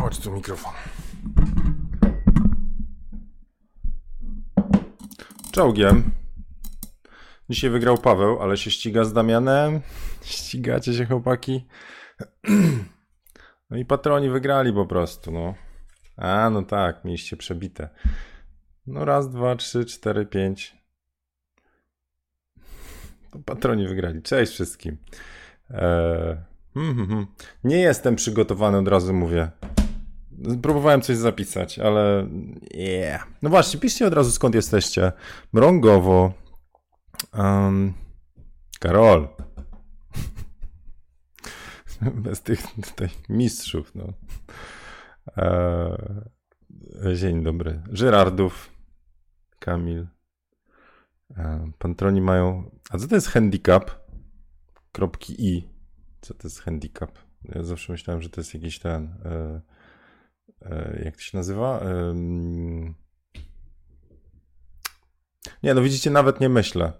Chodź tu mikrofon. Czołgiem. Dzisiaj wygrał Paweł, ale się ściga z Damianem. Ścigacie się, chłopaki. No i patroni wygrali po prostu, no. A, no tak, mieliście przebite. No raz, dwa, trzy, cztery, pięć. To patroni wygrali. Cześć wszystkim. Eee, hmm. Nie jestem przygotowany, od razu mówię. Próbowałem coś zapisać, ale yeah. No właśnie, piszcie od razu skąd jesteście. Mrągowo. Um, Karol. Bez tych tutaj mistrzów, no. Eee, dzień dobry. Żyrardów. Kamil. Eee, Pantroni mają... A co to jest handicap? Kropki i. Co to jest handicap? Ja zawsze myślałem, że to jest jakiś ten... Eee, jak to się nazywa? Nie, no widzicie, nawet nie myślę.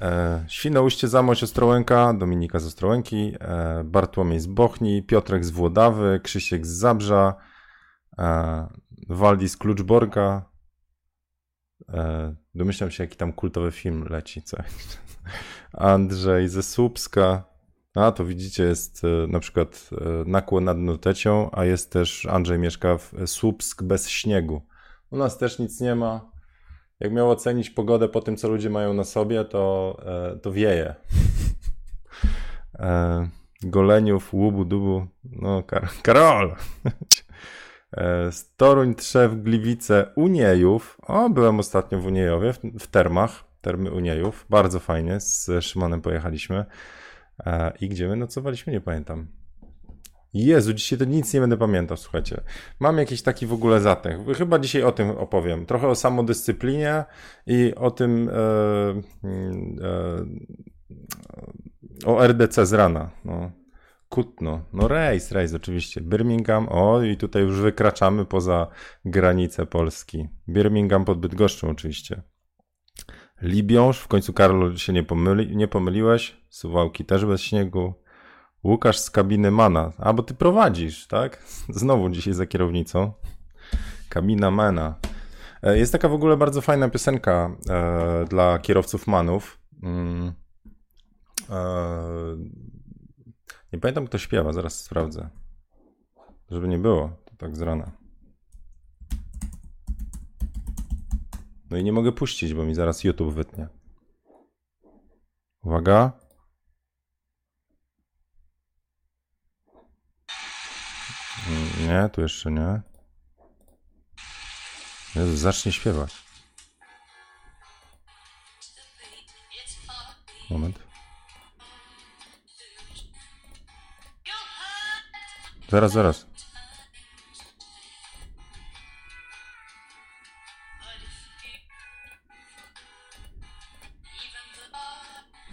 E, Świnoujście, Zamość, Ostrołęka, Dominika z Ostrołęki, e, Bartłomiej z Bochni, Piotrek z Włodawy, Krzysiek z Zabrza, e, Waldi z Kluczborga. Domyślam się, jaki tam kultowy film leci. Co? Andrzej ze Słupska. A to widzicie, jest na przykład nakłon nad Notecią, a jest też Andrzej mieszka w Słupsk bez śniegu. U nas też nic nie ma jak miał ocenić pogodę po tym, co ludzie mają na sobie, to, e, to wieje. E, Goleniów, Łubu, Dubu, no Kar Karol! E, Storuń, Trzew, Gliwice, Uniejów. O, byłem ostatnio w Uniejowie, w, w Termach, Termy Uniejów. Bardzo fajnie, z Szymonem pojechaliśmy. I gdzie my nocowaliśmy, nie pamiętam. Jezu, dzisiaj to nic nie będę pamiętał, słuchajcie. Mam jakiś taki w ogóle zatęch. Chyba dzisiaj o tym opowiem. Trochę o samodyscyplinie i o tym, e, e, o RDC z rana. No. Kutno. No rejs, rejs oczywiście. Birmingham, o i tutaj już wykraczamy poza granice Polski. Birmingham pod Bydgoszczą oczywiście. Libiąż, w końcu Karol się nie, pomyli, nie pomyliłeś. Suwałki też bez śniegu. Łukasz z kabiny Mana. A, bo ty prowadzisz, tak? Znowu dzisiaj za kierownicą. Kabina Mana. E, jest taka w ogóle bardzo fajna piosenka e, dla kierowców Manów. Mm. E, nie pamiętam, kto śpiewa, zaraz sprawdzę. Żeby nie było, to tak z rana. No i nie mogę puścić, bo mi zaraz YouTube wytnie. Uwaga. Nie, tu jeszcze nie. Jezu, zacznie śpiewać. Moment. Zaraz, zaraz.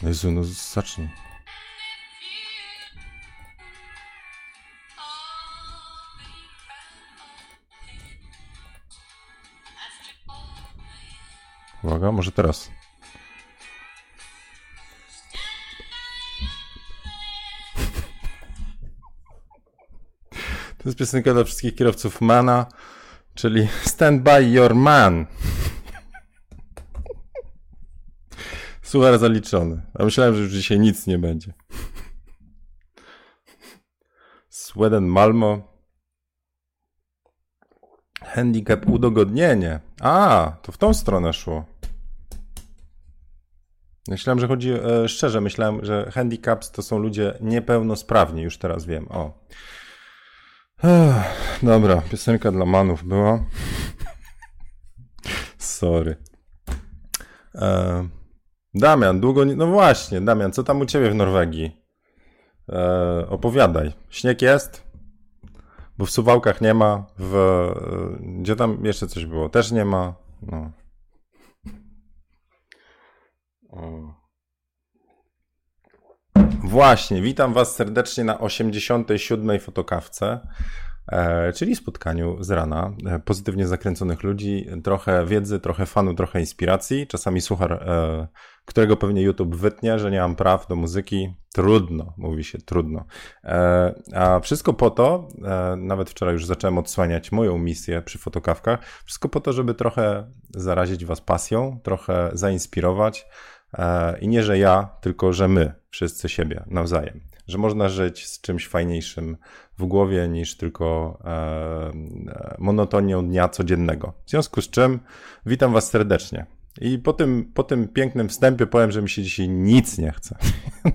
Jezu, no zacznij. Uwaga, może teraz. To jest piosenka dla wszystkich kierowców Mana, czyli Stand by your man. Suchar zaliczony. A myślałem, że już dzisiaj nic nie będzie. Sweden Malmo Handicap udogodnienie. A, to w tą stronę szło. Myślałem, że chodzi, e, szczerze myślałem, że handicaps to są ludzie niepełnosprawni, już teraz wiem. O. Ech, dobra, piosenka dla manów była. Sorry. E, Damian, długo nie... No właśnie, Damian, co tam u ciebie w Norwegii? E, opowiadaj. Śnieg jest? Bo w Suwałkach nie ma, w, gdzie tam jeszcze coś było, też nie ma. No. Właśnie, witam Was serdecznie na 87. fotokawce. e, czyli spotkaniu z rana e, pozytywnie zakręconych ludzi, trochę wiedzy, trochę fanu, trochę inspiracji, czasami suchar, e, którego pewnie YouTube wytnie, że nie mam praw do muzyki. Trudno, mówi się, trudno. E, a wszystko po to, e, nawet wczoraj już zacząłem odsłaniać moją misję przy fotokawkach, wszystko po to, żeby trochę zarazić was pasją, trochę zainspirować, E, I nie, że ja, tylko że my, wszyscy siebie nawzajem. Że można żyć z czymś fajniejszym w głowie niż tylko monotonią dnia codziennego. W związku z czym witam Was serdecznie. I po tym, po tym pięknym wstępie powiem, że mi się dzisiaj nic nie chce.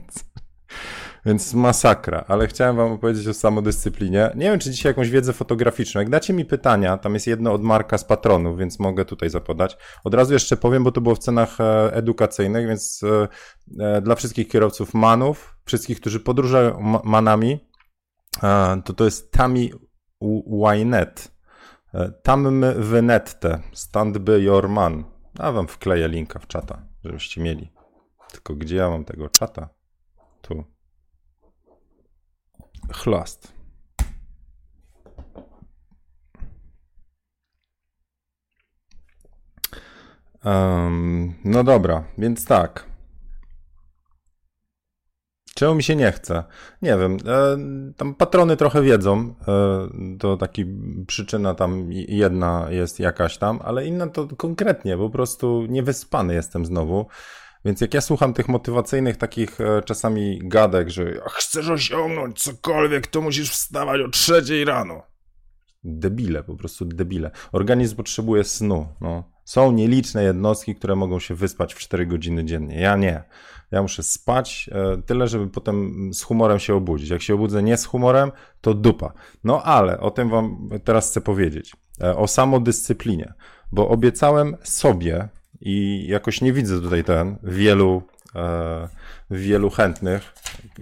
Więc masakra, ale chciałem wam opowiedzieć o samodyscyplinie. Nie wiem, czy dzisiaj jakąś wiedzę fotograficzną. Jak dacie mi pytania, tam jest jedno od Marka z patronów, więc mogę tutaj zapodać. Od razu jeszcze powiem, bo to było w cenach e, edukacyjnych, więc e, e, dla wszystkich kierowców manów, wszystkich, którzy podróżują manami, to to jest Tami Wynet. Tam wynette, stand by your man. A wam wkleję linka w czata, żebyście mieli. Tylko gdzie ja mam tego czata? Tu chlast. Um, no dobra, więc tak. Czemu mi się nie chce? Nie wiem. E, tam patrony trochę wiedzą. E, to taki przyczyna tam jedna jest jakaś tam, ale inna to konkretnie. Po prostu niewyspany jestem znowu. Więc jak ja słucham tych motywacyjnych takich e, czasami gadek, że chcesz osiągnąć cokolwiek, to musisz wstawać o trzeciej rano. Debile, po prostu debile. Organizm potrzebuje snu. No. Są nieliczne jednostki, które mogą się wyspać w 4 godziny dziennie. Ja nie. Ja muszę spać e, tyle, żeby potem z humorem się obudzić. Jak się obudzę nie z humorem, to dupa. No ale o tym wam teraz chcę powiedzieć. E, o samodyscyplinie. Bo obiecałem sobie, i jakoś nie widzę tutaj ten wielu, e, wielu chętnych.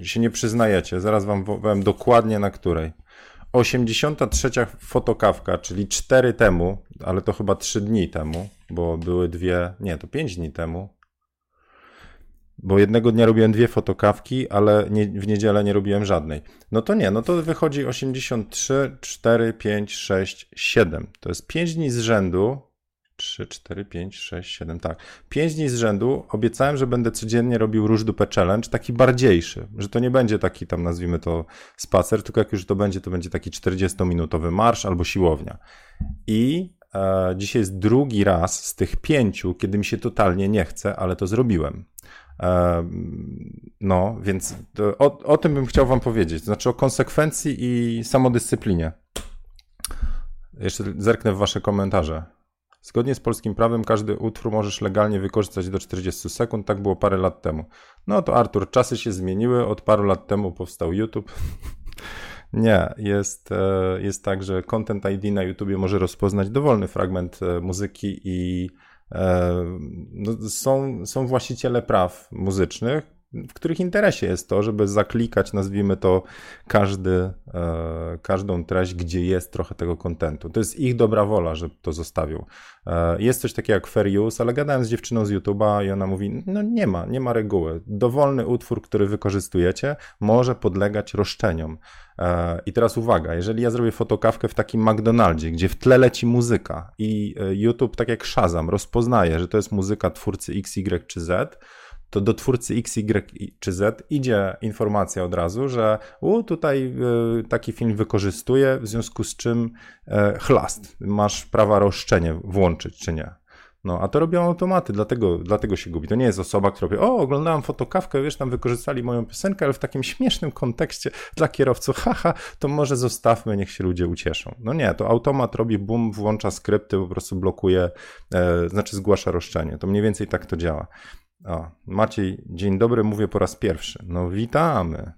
Się nie przyznajecie, zaraz wam powiem dokładnie na której. 83 fotokawka, czyli 4 temu, ale to chyba 3 dni temu, bo były dwie, nie, to 5 dni temu. Bo jednego dnia robiłem dwie fotokawki, ale nie, w niedzielę nie robiłem żadnej. No to nie, no to wychodzi 83, 4, 5, 6, 7. To jest 5 dni z rzędu, 3, 4, 5, 6, 7, tak. 5 dni z rzędu obiecałem, że będę codziennie robił róż dupę challenge, taki bardziejszy, że to nie będzie taki tam nazwijmy to spacer, tylko jak już to będzie, to będzie taki 40-minutowy marsz albo siłownia. I dzisiaj jest drugi raz z tych pięciu, kiedy mi się totalnie nie chce, ale to zrobiłem. E, no, więc o, o tym bym chciał wam powiedzieć, znaczy o konsekwencji i samodyscyplinie. Jeszcze zerknę w wasze komentarze. Zgodnie z polskim prawem każdy utwór możesz legalnie wykorzystać do 40 sekund, tak było parę lat temu. No to Artur, czasy się zmieniły, od paru lat temu powstał YouTube. Nie, jest, e, jest tak, że Content ID na YouTubie może rozpoznać dowolny fragment e, muzyki i e, no, są, są właściciele praw muzycznych, w których interesie jest to, żeby zaklikać, nazwijmy to, każdy, e, każdą treść, gdzie jest trochę tego kontentu. To jest ich dobra wola, że to zostawił. E, jest coś takiego jak fair use, ale gadałem z dziewczyną z YouTube'a i ona mówi, no nie ma, nie ma reguły. Dowolny utwór, który wykorzystujecie, może podlegać roszczeniom. E, I teraz uwaga, jeżeli ja zrobię fotokawkę w takim McDonaldzie, gdzie w tle leci muzyka i e, YouTube, tak jak Shazam, rozpoznaje, że to jest muzyka twórcy X, Y czy Z, to do twórcy X, Y czy Z idzie informacja od razu, że u, tutaj y, taki film wykorzystuje, w związku z czym y, chlast, masz prawa roszczenie włączyć, czy nie. No, a to robią automaty, dlatego, dlatego się gubi. To nie jest osoba, która powie, o, oglądałam fotokawkę, wiesz, tam wykorzystali moją piosenkę, ale w takim śmiesznym kontekście dla kierowców, haha, to może zostawmy, niech się ludzie ucieszą. No nie, to automat robi boom, włącza skrypty, po prostu blokuje, e, znaczy zgłasza roszczenie. To mniej więcej tak to działa. O, Maciej, dzień dobry, mówię po raz pierwszy. No, witamy.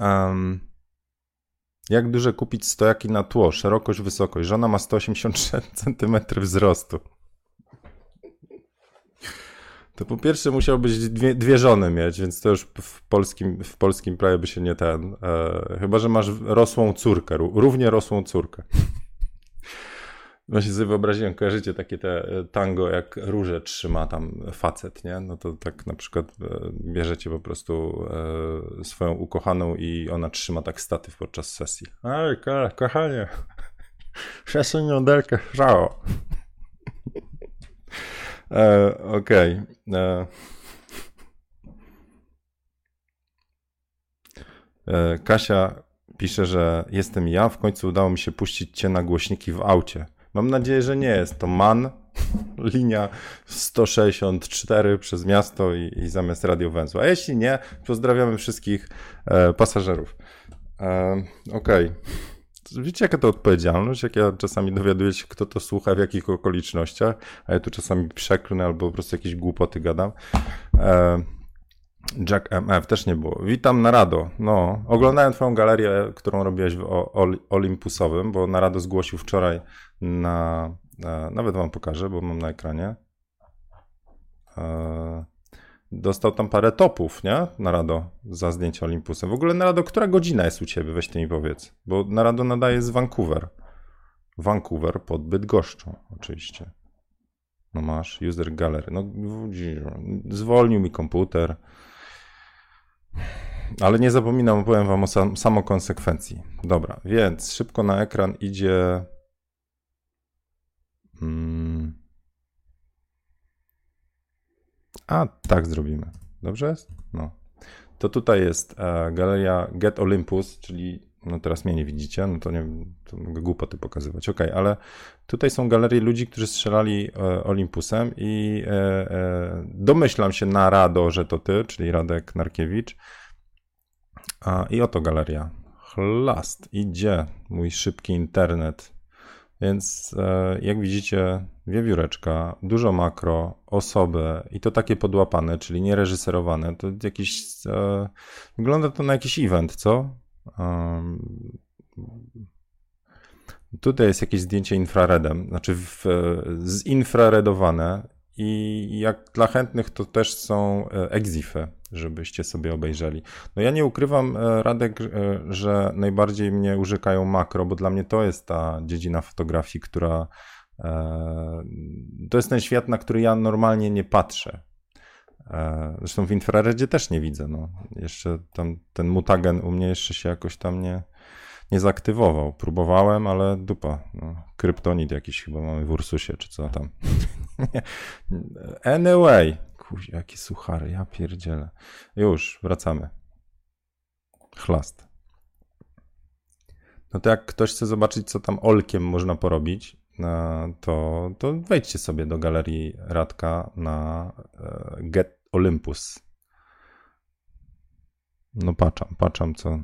Um, jak duże kupić stojaki na tło? Szerokość, wysokość. Żona ma 183 cm wzrostu. To po pierwsze musiał być dwie, dwie, żony mieć, więc to już w polskim, w polskim prawie by się nie ten. E, chyba, że masz rosłą córkę, równie rosłą córkę. Właśnie sobie wyobraziłem, kojarzycie takie te e, tango, jak róże trzyma tam facet, nie? No to tak na przykład e, bierzecie po prostu e, swoją ukochaną i ona trzyma tak statyw podczas sesji. Ej, ko kochanie, przesuń jąderkę w żało. Okej. Okay. Kasia pisze, że jestem ja, w końcu udało mi się puścić cię na głośniki w aucie. Mam nadzieję, że nie jest to MAN, linia 164 przez miasto i, i zamiast radiowęzła. A jeśli nie, pozdrawiamy wszystkich e, pasażerów. E, Okej. Okay. Wiecie, jaka to odpowiedzialność? Jak ja czasami dowiaduję się, kto to słucha, w jakich okolicznościach, a ja tu czasami przeklnę albo po prostu jakieś głupoty gadam. E, Jack MF też nie było. Witam Narado. No, oglądałem twoją galerię, którą robiłeś w Olympusowym, bo Narado zgłosił wczoraj na, na nawet wam pokażę, bo mam na ekranie. E, dostał tam parę topów, nie? Narado za zdjęcie Olympusem. W ogóle Narado, która godzina jest u ciebie? Weź ty mi powiedz. Bo Narado nadaje z Vancouver. Vancouver pod Bydgoszczą, oczywiście. No masz, user gallery. No, zwolnił mi komputer. Ale nie zapominam, powiem wam o sam, samokonsekwencji. Dobra, więc szybko na ekran idzie. Hmm. A, tak zrobimy. Dobrze? No. To tutaj jest e, galeria Get Olympus, czyli no teraz mnie nie widzicie, no to nie to mogę głupoty pokazywać. Ok, ale tutaj są galerie ludzi, którzy strzelali e, Olympusem i e, e, domyślam się na Rado, że to ty, czyli Radek Narkiewicz. A, I oto galeria. Chlast, idzie mój szybki internet. Więc e, jak widzicie, wiewióreczka, dużo makro, osoby i to takie podłapane, czyli nie reżyserowane. To jakiś. E, wygląda to na jakiś event, co? Tutaj jest jakieś zdjęcie infraredem, znaczy w, zinfraredowane i jak dla chętnych to też są e, exify, żebyście sobie obejrzeli. No ja nie ukrywam, e, Radek, e, że najbardziej mnie użykają makro, bo dla mnie to jest ta dziedzina fotografii, która to jest ten świat, na który ja normalnie nie patrzę. Zresztą w infraredzie też nie widzę. No. Jeszcze tam ten mutagen u mnie jeszcze się jakoś tam nie, nie zaktywował. Próbowałem, ale dupa. No. Kryptonit jakiś chyba mamy w Ursusie, czy co tam. anyway. Kuź, jakie suchary, ja pierdzielę. Już, wracamy. Chlast. No to jak ktoś chce zobaczyć, co tam olkiem można porobić, no to, to wejdźcie sobie do galerii Radka na e, Get Olympus. No patrzam, patrzam co.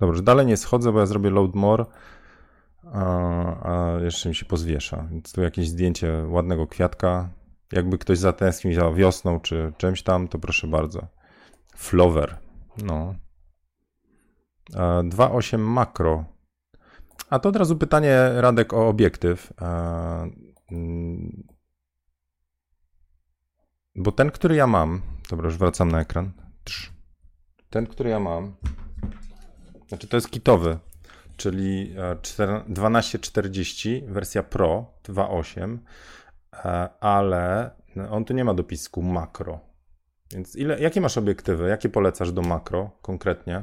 Dobrze, dalej nie schodzę, bo ja zrobię load more, a, a jeszcze mi się pozwiesza. Więc tu jakieś zdjęcie ładnego kwiatka. Jakby ktoś zatęsknił za wiosną czy czymś tam, to proszę bardzo. Flower. No. 2.8 makro. A to od razu pytanie, Radek, o obiektyw. Bo ten, który ja mam, dobra, już wracam na ekran. Ten, który ja mam, znaczy to jest kitowy, czyli 1240, e, wersja Pro 2.8, e, ale on tu nie ma dopisku makro. Więc ile, jakie masz obiektywy? Jakie polecasz do makro konkretnie?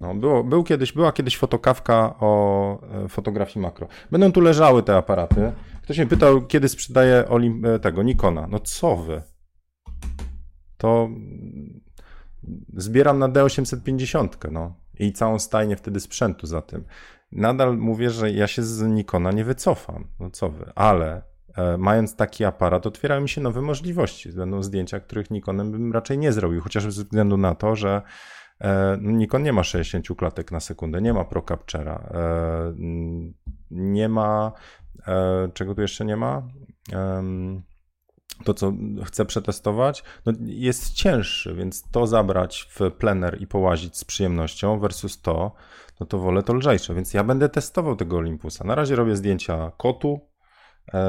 No, było, był kiedyś, była kiedyś fotokawka o e, fotografii makro. Będą tu leżały te aparaty. Ktoś mnie pytał, kiedy sprzedaje Olim tego Nikona. No co wy? To zbieram na D850, no i całą stajnię wtedy sprzętu za tym. Nadal mówię, że ja się z Nikona nie wycofam, no co wy, ale e, mając taki aparat otwierają mi się nowe możliwości. Będą zdjęcia, których Nikonem bym raczej nie zrobił, chociaż ze względu na to, że e, Nikon nie ma 60 klatek na sekundę, nie ma Pro Capture'a, e, nie ma, e, czego tu jeszcze nie ma? To, co chcę przetestować, no jest cięższy, więc to zabrać w plener i połazić z przyjemnością versus to, no to wolę to lżejsze, więc ja będę testował tego Olympusa. Na razie robię zdjęcia kotu, e,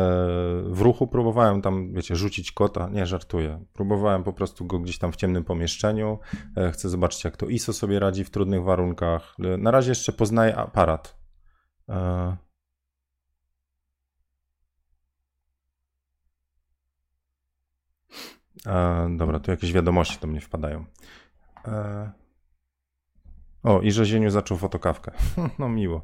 w ruchu próbowałem tam, wiecie, rzucić kota, nie żartuję. Próbowałem po prostu go gdzieś tam w ciemnym pomieszczeniu. E, chcę zobaczyć, jak to ISO sobie radzi w trudnych warunkach. Na razie jeszcze poznaję aparat. E, dobra, tu jakieś wiadomości do mnie wpadają. E, o, i Rzezieniu zaczął fotokawkę. No miło.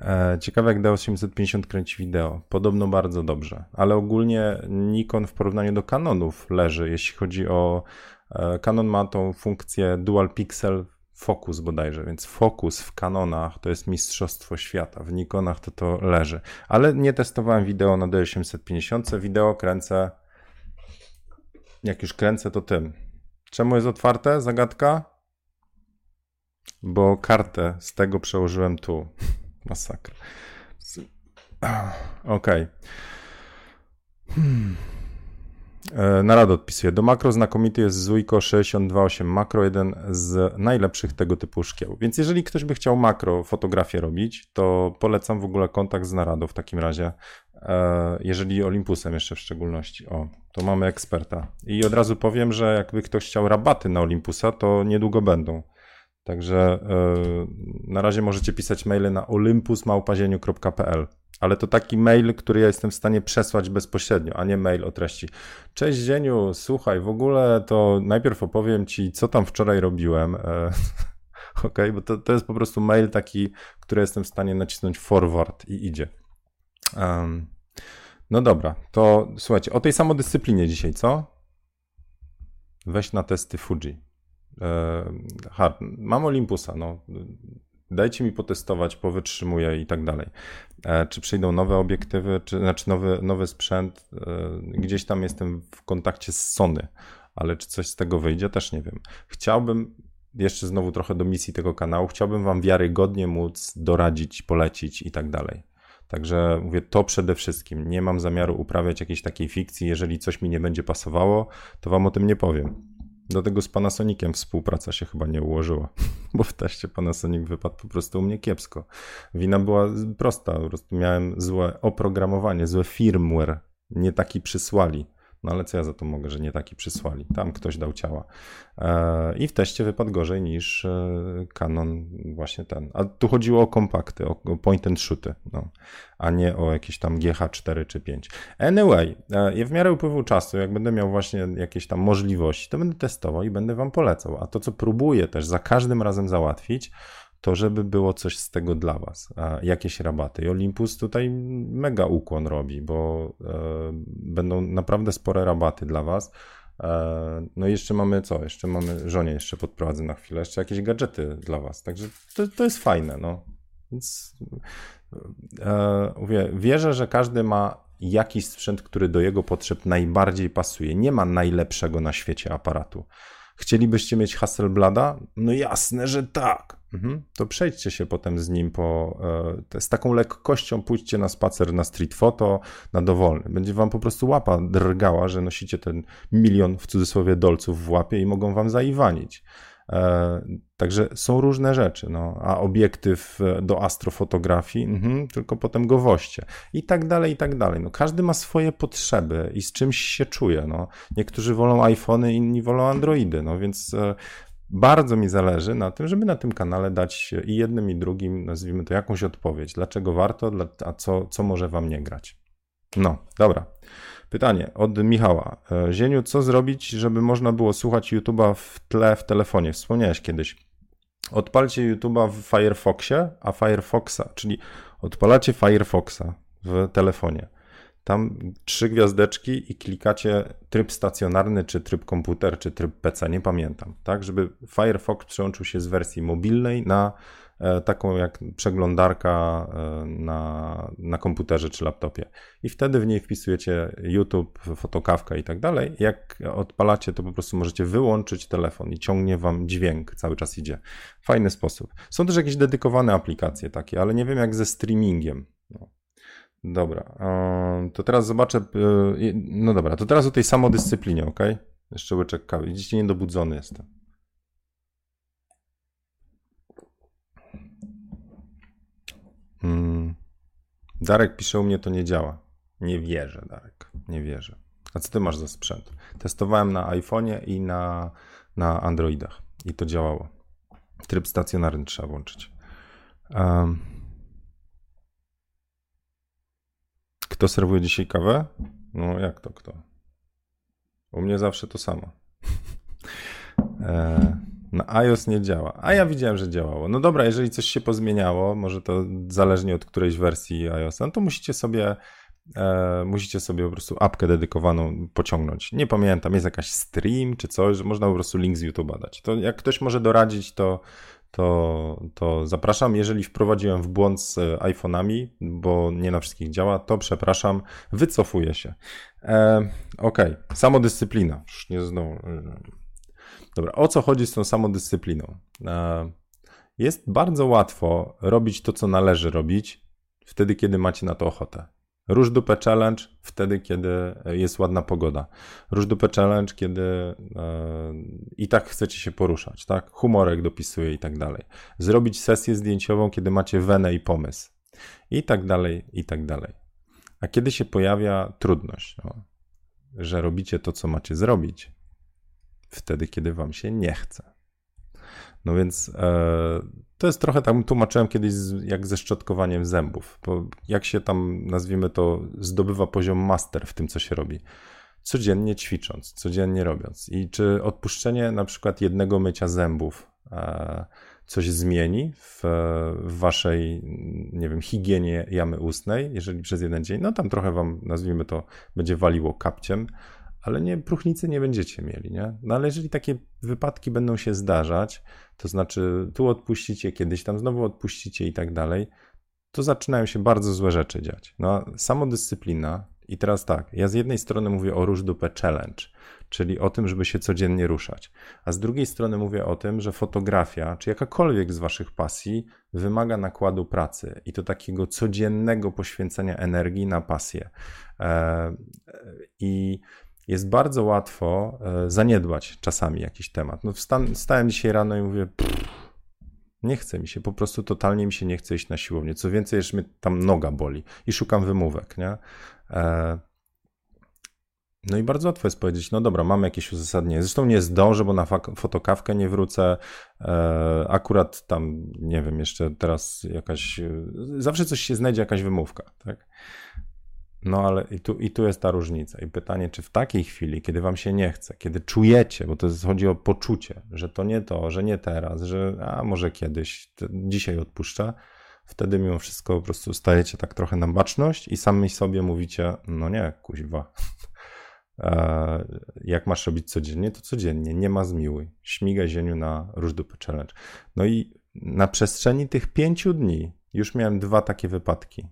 E, ciekawe jak D850 kręci wideo. Podobno bardzo dobrze, ale ogólnie Nikon w porównaniu do Canonów leży, jeśli chodzi o... E, Canon ma tą funkcję Dual Pixel Focus bodajże, więc Focus w Canonach to jest mistrzostwo świata, w Nikonach to to leży. Ale nie testowałem wideo na D850, wideo kręcę... Jak już kręcę to tym. Czemu jest otwarte? Zagadka? Bo kartę z tego przełożyłem tu. Masakra. Okej. Okay. Hmm. E, Narada odpisuje. Do makro znakomity jest Zuiko 628 Makro, jeden z najlepszych tego typu szkieł. Więc jeżeli ktoś by chciał makro fotografię robić, to polecam w ogóle kontakt z Naradą w takim razie. E, jeżeli Olympusem jeszcze w szczególności. O, to mamy eksperta. I od razu powiem, że jakby ktoś chciał rabaty na Olympusa, to niedługo będą. Także yy, na razie możecie pisać maile na olympusmałpazieniu.pl, ale to taki mail, który ja jestem w stanie przesłać bezpośrednio, a nie mail o treści. Cześć Zieniu, słuchaj, w ogóle to najpierw opowiem ci, co tam wczoraj robiłem. E, ok, bo to, to jest po prostu mail taki, który jestem w stanie nacisnąć forward i idzie. Um, no dobra, to słuchajcie, o tej samodyscyplinie dzisiaj, co? Weź na testy Fuji. E, hard. Mam Olympusa, no. Dajcie mi potestować, powytrzymuję i tak dalej. E, czy przyjdą nowe obiektywy, czy znaczy nowy, nowy sprzęt? E, gdzieś tam jestem w kontakcie z Sony, ale czy coś z tego wyjdzie, też nie wiem. Chciałbym, jeszcze znowu trochę do misji tego kanału, chciałbym Wam wiarygodnie móc doradzić, polecić i tak dalej. Także mówię to przede wszystkim. Nie mam zamiaru uprawiać jakiejś takiej fikcji. Jeżeli coś mi nie będzie pasowało, to Wam o tym nie powiem. Do tego z Panasoniciem współpraca się chyba nie ułożyła, bo w teście Panasonic wypadł po prostu u mnie kiepsko. Wina była prosta, po prostu miałem złe oprogramowanie, złe firmware, nie taki przysłali. No ale co ja za to mogę, że nie taki przysłali? Tam ktoś dał ciała. E, I w teście wypadł gorzej niż e, Canon właśnie ten. A tu chodziło o kompakty, o point and shooty, no, a nie o jakieś tam GH4 czy 5. Anyway, e, w miarę upływu czasu, jak będę miał właśnie jakieś tam możliwości, to będę testował i będę wam polecał. A to, co próbuję też za każdym razem załatwić, to żeby było coś z tego dla Was, jakieś rabaty. I Olympus tutaj mega ukłon robi, bo e, będą naprawdę spore rabaty dla Was. E, no i jeszcze mamy co? Jeszcze mamy, żonie jeszcze podprowadzę na chwilę, jeszcze jakieś gadżety dla Was. Także to, to jest fajne, no. Więc e, mówię, wierzę, że każdy ma jakiś sprzęt, który do jego potrzeb najbardziej pasuje. Nie ma najlepszego na świecie aparatu. Chcielibyście mieć Hasselblada? No jasne, że tak. Mhm. To przejdźcie się potem z nim po, e, z taką lekkością pójdźcie na spacer na street photo, na dowolny. Będzie wam po prostu łapa drgała, że nosicie ten milion w cudzysłowie dolców w łapie i mogą wam zaiwanić. E, także są różne rzeczy, no, a obiektyw e, do astrofotografii, mhm, tylko potem go woście i tak dalej, i tak dalej. No, każdy ma swoje potrzeby i z czymś się czuje. No. Niektórzy wolą iPhony, inni wolą Androidy, no więc bardzo mi zależy na tym, żeby na tym kanale dać i jednym, i drugim, nazwijmy to, jakąś odpowiedź. Dlaczego warto, a co, co może wam nie grać. No, dobra. Pytanie od Michała. E, Zieniu, co zrobić, żeby można było słuchać YouTube'a w tle w telefonie? Wspomniałeś kiedyś. Odpalcie YouTube'a w Firefoxie, a Firefoxa, czyli odpalacie Firefoxa w telefonie. Tam trzy gwiazdeczki i klikacie tryb stacjonarny, czy tryb komputer, czy tryb PC, nie pamiętam, tak, żeby Firefox przełączył się z wersji mobilnej na E, taką jak przeglądarka e, na, na komputerze czy laptopie. I wtedy w niej wpisujecie YouTube, fotokawkę i tak dalej. Jak odpalacie, to po prostu możecie wyłączyć telefon i ciągnie wam dźwięk, cały czas idzie. Fajny sposób. Są też jakieś dedykowane aplikacje takie, ale nie wiem jak ze streamingiem. No. Dobra, e, to teraz zobaczę. No dobra, to teraz o tej samodyscyplinie, ok? Jeszcze łyczek kawy. Widzicie, niedobudzony jestem. Hmm. Darek pisze u mnie to nie działa. Nie wierzę, Darek. Nie wierzę. A co ty masz za sprzęt? Testowałem na iPhone'ie i na, na Androidach i to działało. Tryb stacjonarny trzeba włączyć. Um. Kto serwuje dzisiaj kawę? No jak to kto? U mnie zawsze to samo. e, na iOS nie działa. A ja widziałem, że działało. No dobra, jeżeli coś się pozmieniało, może to zależnie od którejś wersji iOS, no to musicie sobie e, musicie sobie po prostu apkę dedykowaną pociągnąć. Nie pamiętam, jest jakaś stream czy coś, że można po prostu link z YouTube'a dać. To jak ktoś może doradzić, to, to, to zapraszam. Jeżeli wprowadziłem w błąd z iPhone'ami, bo nie na wszystkich działa, to przepraszam, wycofuję się. E, ok, samodyscyplina. Już nie znowu. Dobra, o co chodzi z tą samodyscypliną? E, jest bardzo łatwo robić to, co należy robić, wtedy, kiedy macie na to ochotę. Róż dupę challenge wtedy, kiedy jest ładna pogoda. Róż dupę challenge, kiedy e, i tak chcecie się poruszać, tak? Humorek dopisuje i tak dalej. Zrobić sesję zdjęciową, kiedy macie wenę i pomysł. I tak dalej, i tak dalej. A kiedy się pojawia trudność, no, że robicie to, co macie zrobić, wtedy, kiedy wam się nie chce. No więc e, to jest trochę tam tłumaczyłem kiedyś z, jak ze szczotkowaniem zębów, bo jak się tam, nazwijmy to, zdobywa poziom master w tym, co się robi. Codziennie ćwicząc, codziennie robiąc. I czy odpuszczenie na przykład jednego mycia zębów e, coś zmieni w, w, waszej, nie wiem, higienie jamy ustnej, jeżeli przez jeden dzień, no tam trochę wam, nazwijmy to, będzie waliło kapciem, ale nie, próchnicy nie będziecie mieli, nie? No ale jeżeli takie wypadki będą się zdarzać, to znaczy tu odpuścicie, kiedyś tam znowu odpuścicie i tak dalej, to zaczynają się bardzo złe rzeczy dziać. No, samodyscyplina i teraz tak, ja z jednej strony mówię o róż dupę challenge, czyli o tym, żeby się codziennie ruszać, a z drugiej strony mówię o tym, że fotografia, czy jakakolwiek z waszych pasji wymaga nakładu pracy i to takiego codziennego poświęcenia energii na pasję. Eee, I jest bardzo łatwo e, zaniedbać czasami jakiś temat. No wsta- stałem dzisiaj rano i mówię, nie chce mi się, po prostu totalnie mi się nie chce iść na siłownię. Co więcej, jeszcze mnie tam noga boli i szukam wymówek, nie? E, no i bardzo łatwo jest powiedzieć, no dobra, mamy jakieś uzasadnienie. Zresztą nie zdążę, bo na fotokawkę nie wrócę. E, akurat tam, nie wiem, jeszcze teraz jakaś. Zawsze coś się znajdzie, jakaś wymówka, tak? No ale i tu, i tu jest ta różnica. I pytanie, czy w takiej chwili, kiedy wam się nie chce, kiedy czujecie, bo to jest, chodzi o poczucie, że to nie to, że nie teraz, że a może kiedyś, dzisiaj odpuszczę, wtedy mimo wszystko po prostu stajecie tak trochę na baczność i sami sobie mówicie, no nie, kuźwa. Jak masz robić codziennie, to codziennie, nie ma zmiłuj. Śmigaj zieniu na róż dupy challenge. No i na przestrzeni tych pięciu dni już miałem dwa takie wypadki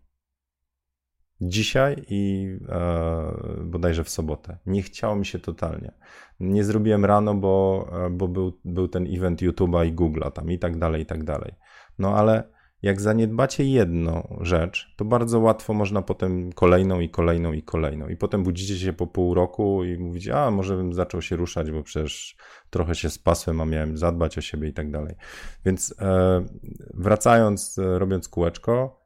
dzisiaj i e, bodajże w sobotę. Nie chciało mi się totalnie. Nie zrobiłem rano, bo, e, bo był, był ten event YouTube'a i Google'a tam i tak dalej, i tak dalej. No ale jak zaniedbacie jedną rzecz, to bardzo łatwo można potem kolejną i kolejną i kolejną. I potem budzicie się po pół roku i mówicie, a może bym zaczął się ruszać, bo przecież trochę się spasłem, a miałem zadbać o siebie i tak dalej. Więc e, wracając, e, robiąc kółeczko,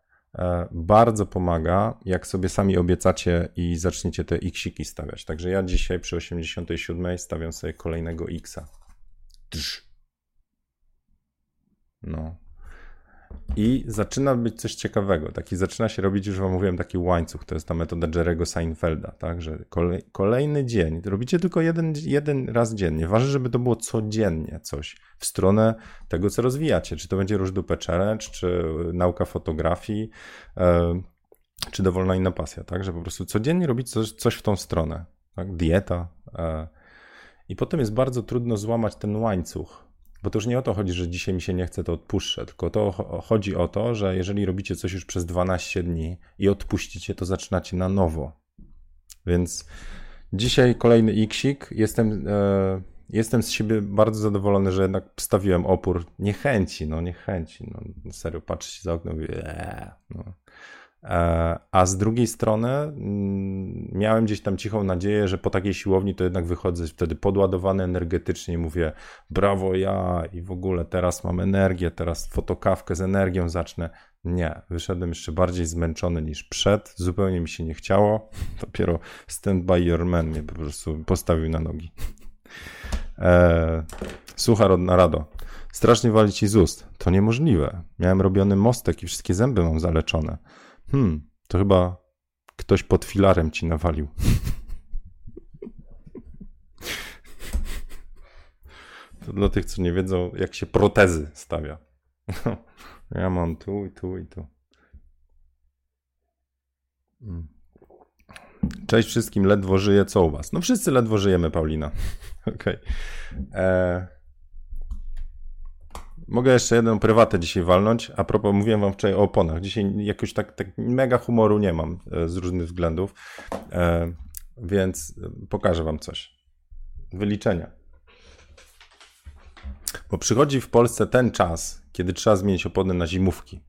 bardzo pomaga, jak sobie sami obiecacie i zaczniecie te xiki stawiać. Także ja dzisiaj przy 87 stawiam sobie kolejnego xa. No. I zaczyna być coś ciekawego. Taki zaczyna się robić, już wam mówiłem, taki łańcuch. To jest ta metoda Jerego Seinfelda, tak? Że kolej, kolejny dzień, robicie tylko jeden, jeden raz dziennie. Ważne, żeby to było codziennie coś w stronę tego, co rozwijacie. Czy to będzie róż dupę challenge, czy nauka fotografii, e, czy dowolna inna pasja, tak? Że po prostu codziennie robić coś, coś w tą stronę, tak? Dieta. E, I potem jest bardzo trudno złamać ten łańcuch bo to już nie o to chodzi, że dzisiaj mi się nie chce, to odpuszczę, tylko to chodzi o to, że jeżeli robicie coś już przez 12 dni i odpuścicie, to zaczynacie na nowo. Więc dzisiaj kolejny iksik. Jestem, e, jestem z siebie bardzo zadowolony, że jednak stawiłem opór niechęci, no niechęci. No, serio, patrzcie za okno i mówię, eee, no. E, a z drugiej strony mm, miałem gdzieś tam cichą nadzieję, że po takiej siłowni to jednak wychodzę wtedy podładowany energetycznie mówię brawo ja i w ogóle teraz mam energię, teraz fotokawkę z energią zacznę. Nie, wyszedłem jeszcze bardziej zmęczony niż przed, zupełnie mi się nie chciało. Dopiero stand by your man mnie po prostu postawił na nogi. Eee, Suchar na rado. Strasznie wali ci z ust. To niemożliwe. Miałem robiony mostek i wszystkie zęby mam zaleczone. Hmm, to chyba ktoś pod filarem ci nawalił. To dla tych, co nie wiedzą, jak się protezy stawia. Ja mam tu i tu i tu. Mm. Cześć wszystkim, ledwo żyję, co u was? No wszyscy ledwo żyjemy, Paulina. Okej. Okay. Mogę jeszcze jedną prywatę dzisiaj walnąć. A propos, mówiłem wam wczoraj o oponach. Dzisiaj jakoś tak, tak mega humoru nie mam e, z różnych względów, e, więc pokażę wam coś. Wyliczenia. Bo przychodzi w Polsce ten czas, kiedy trzeba zmienić opony na zimówki.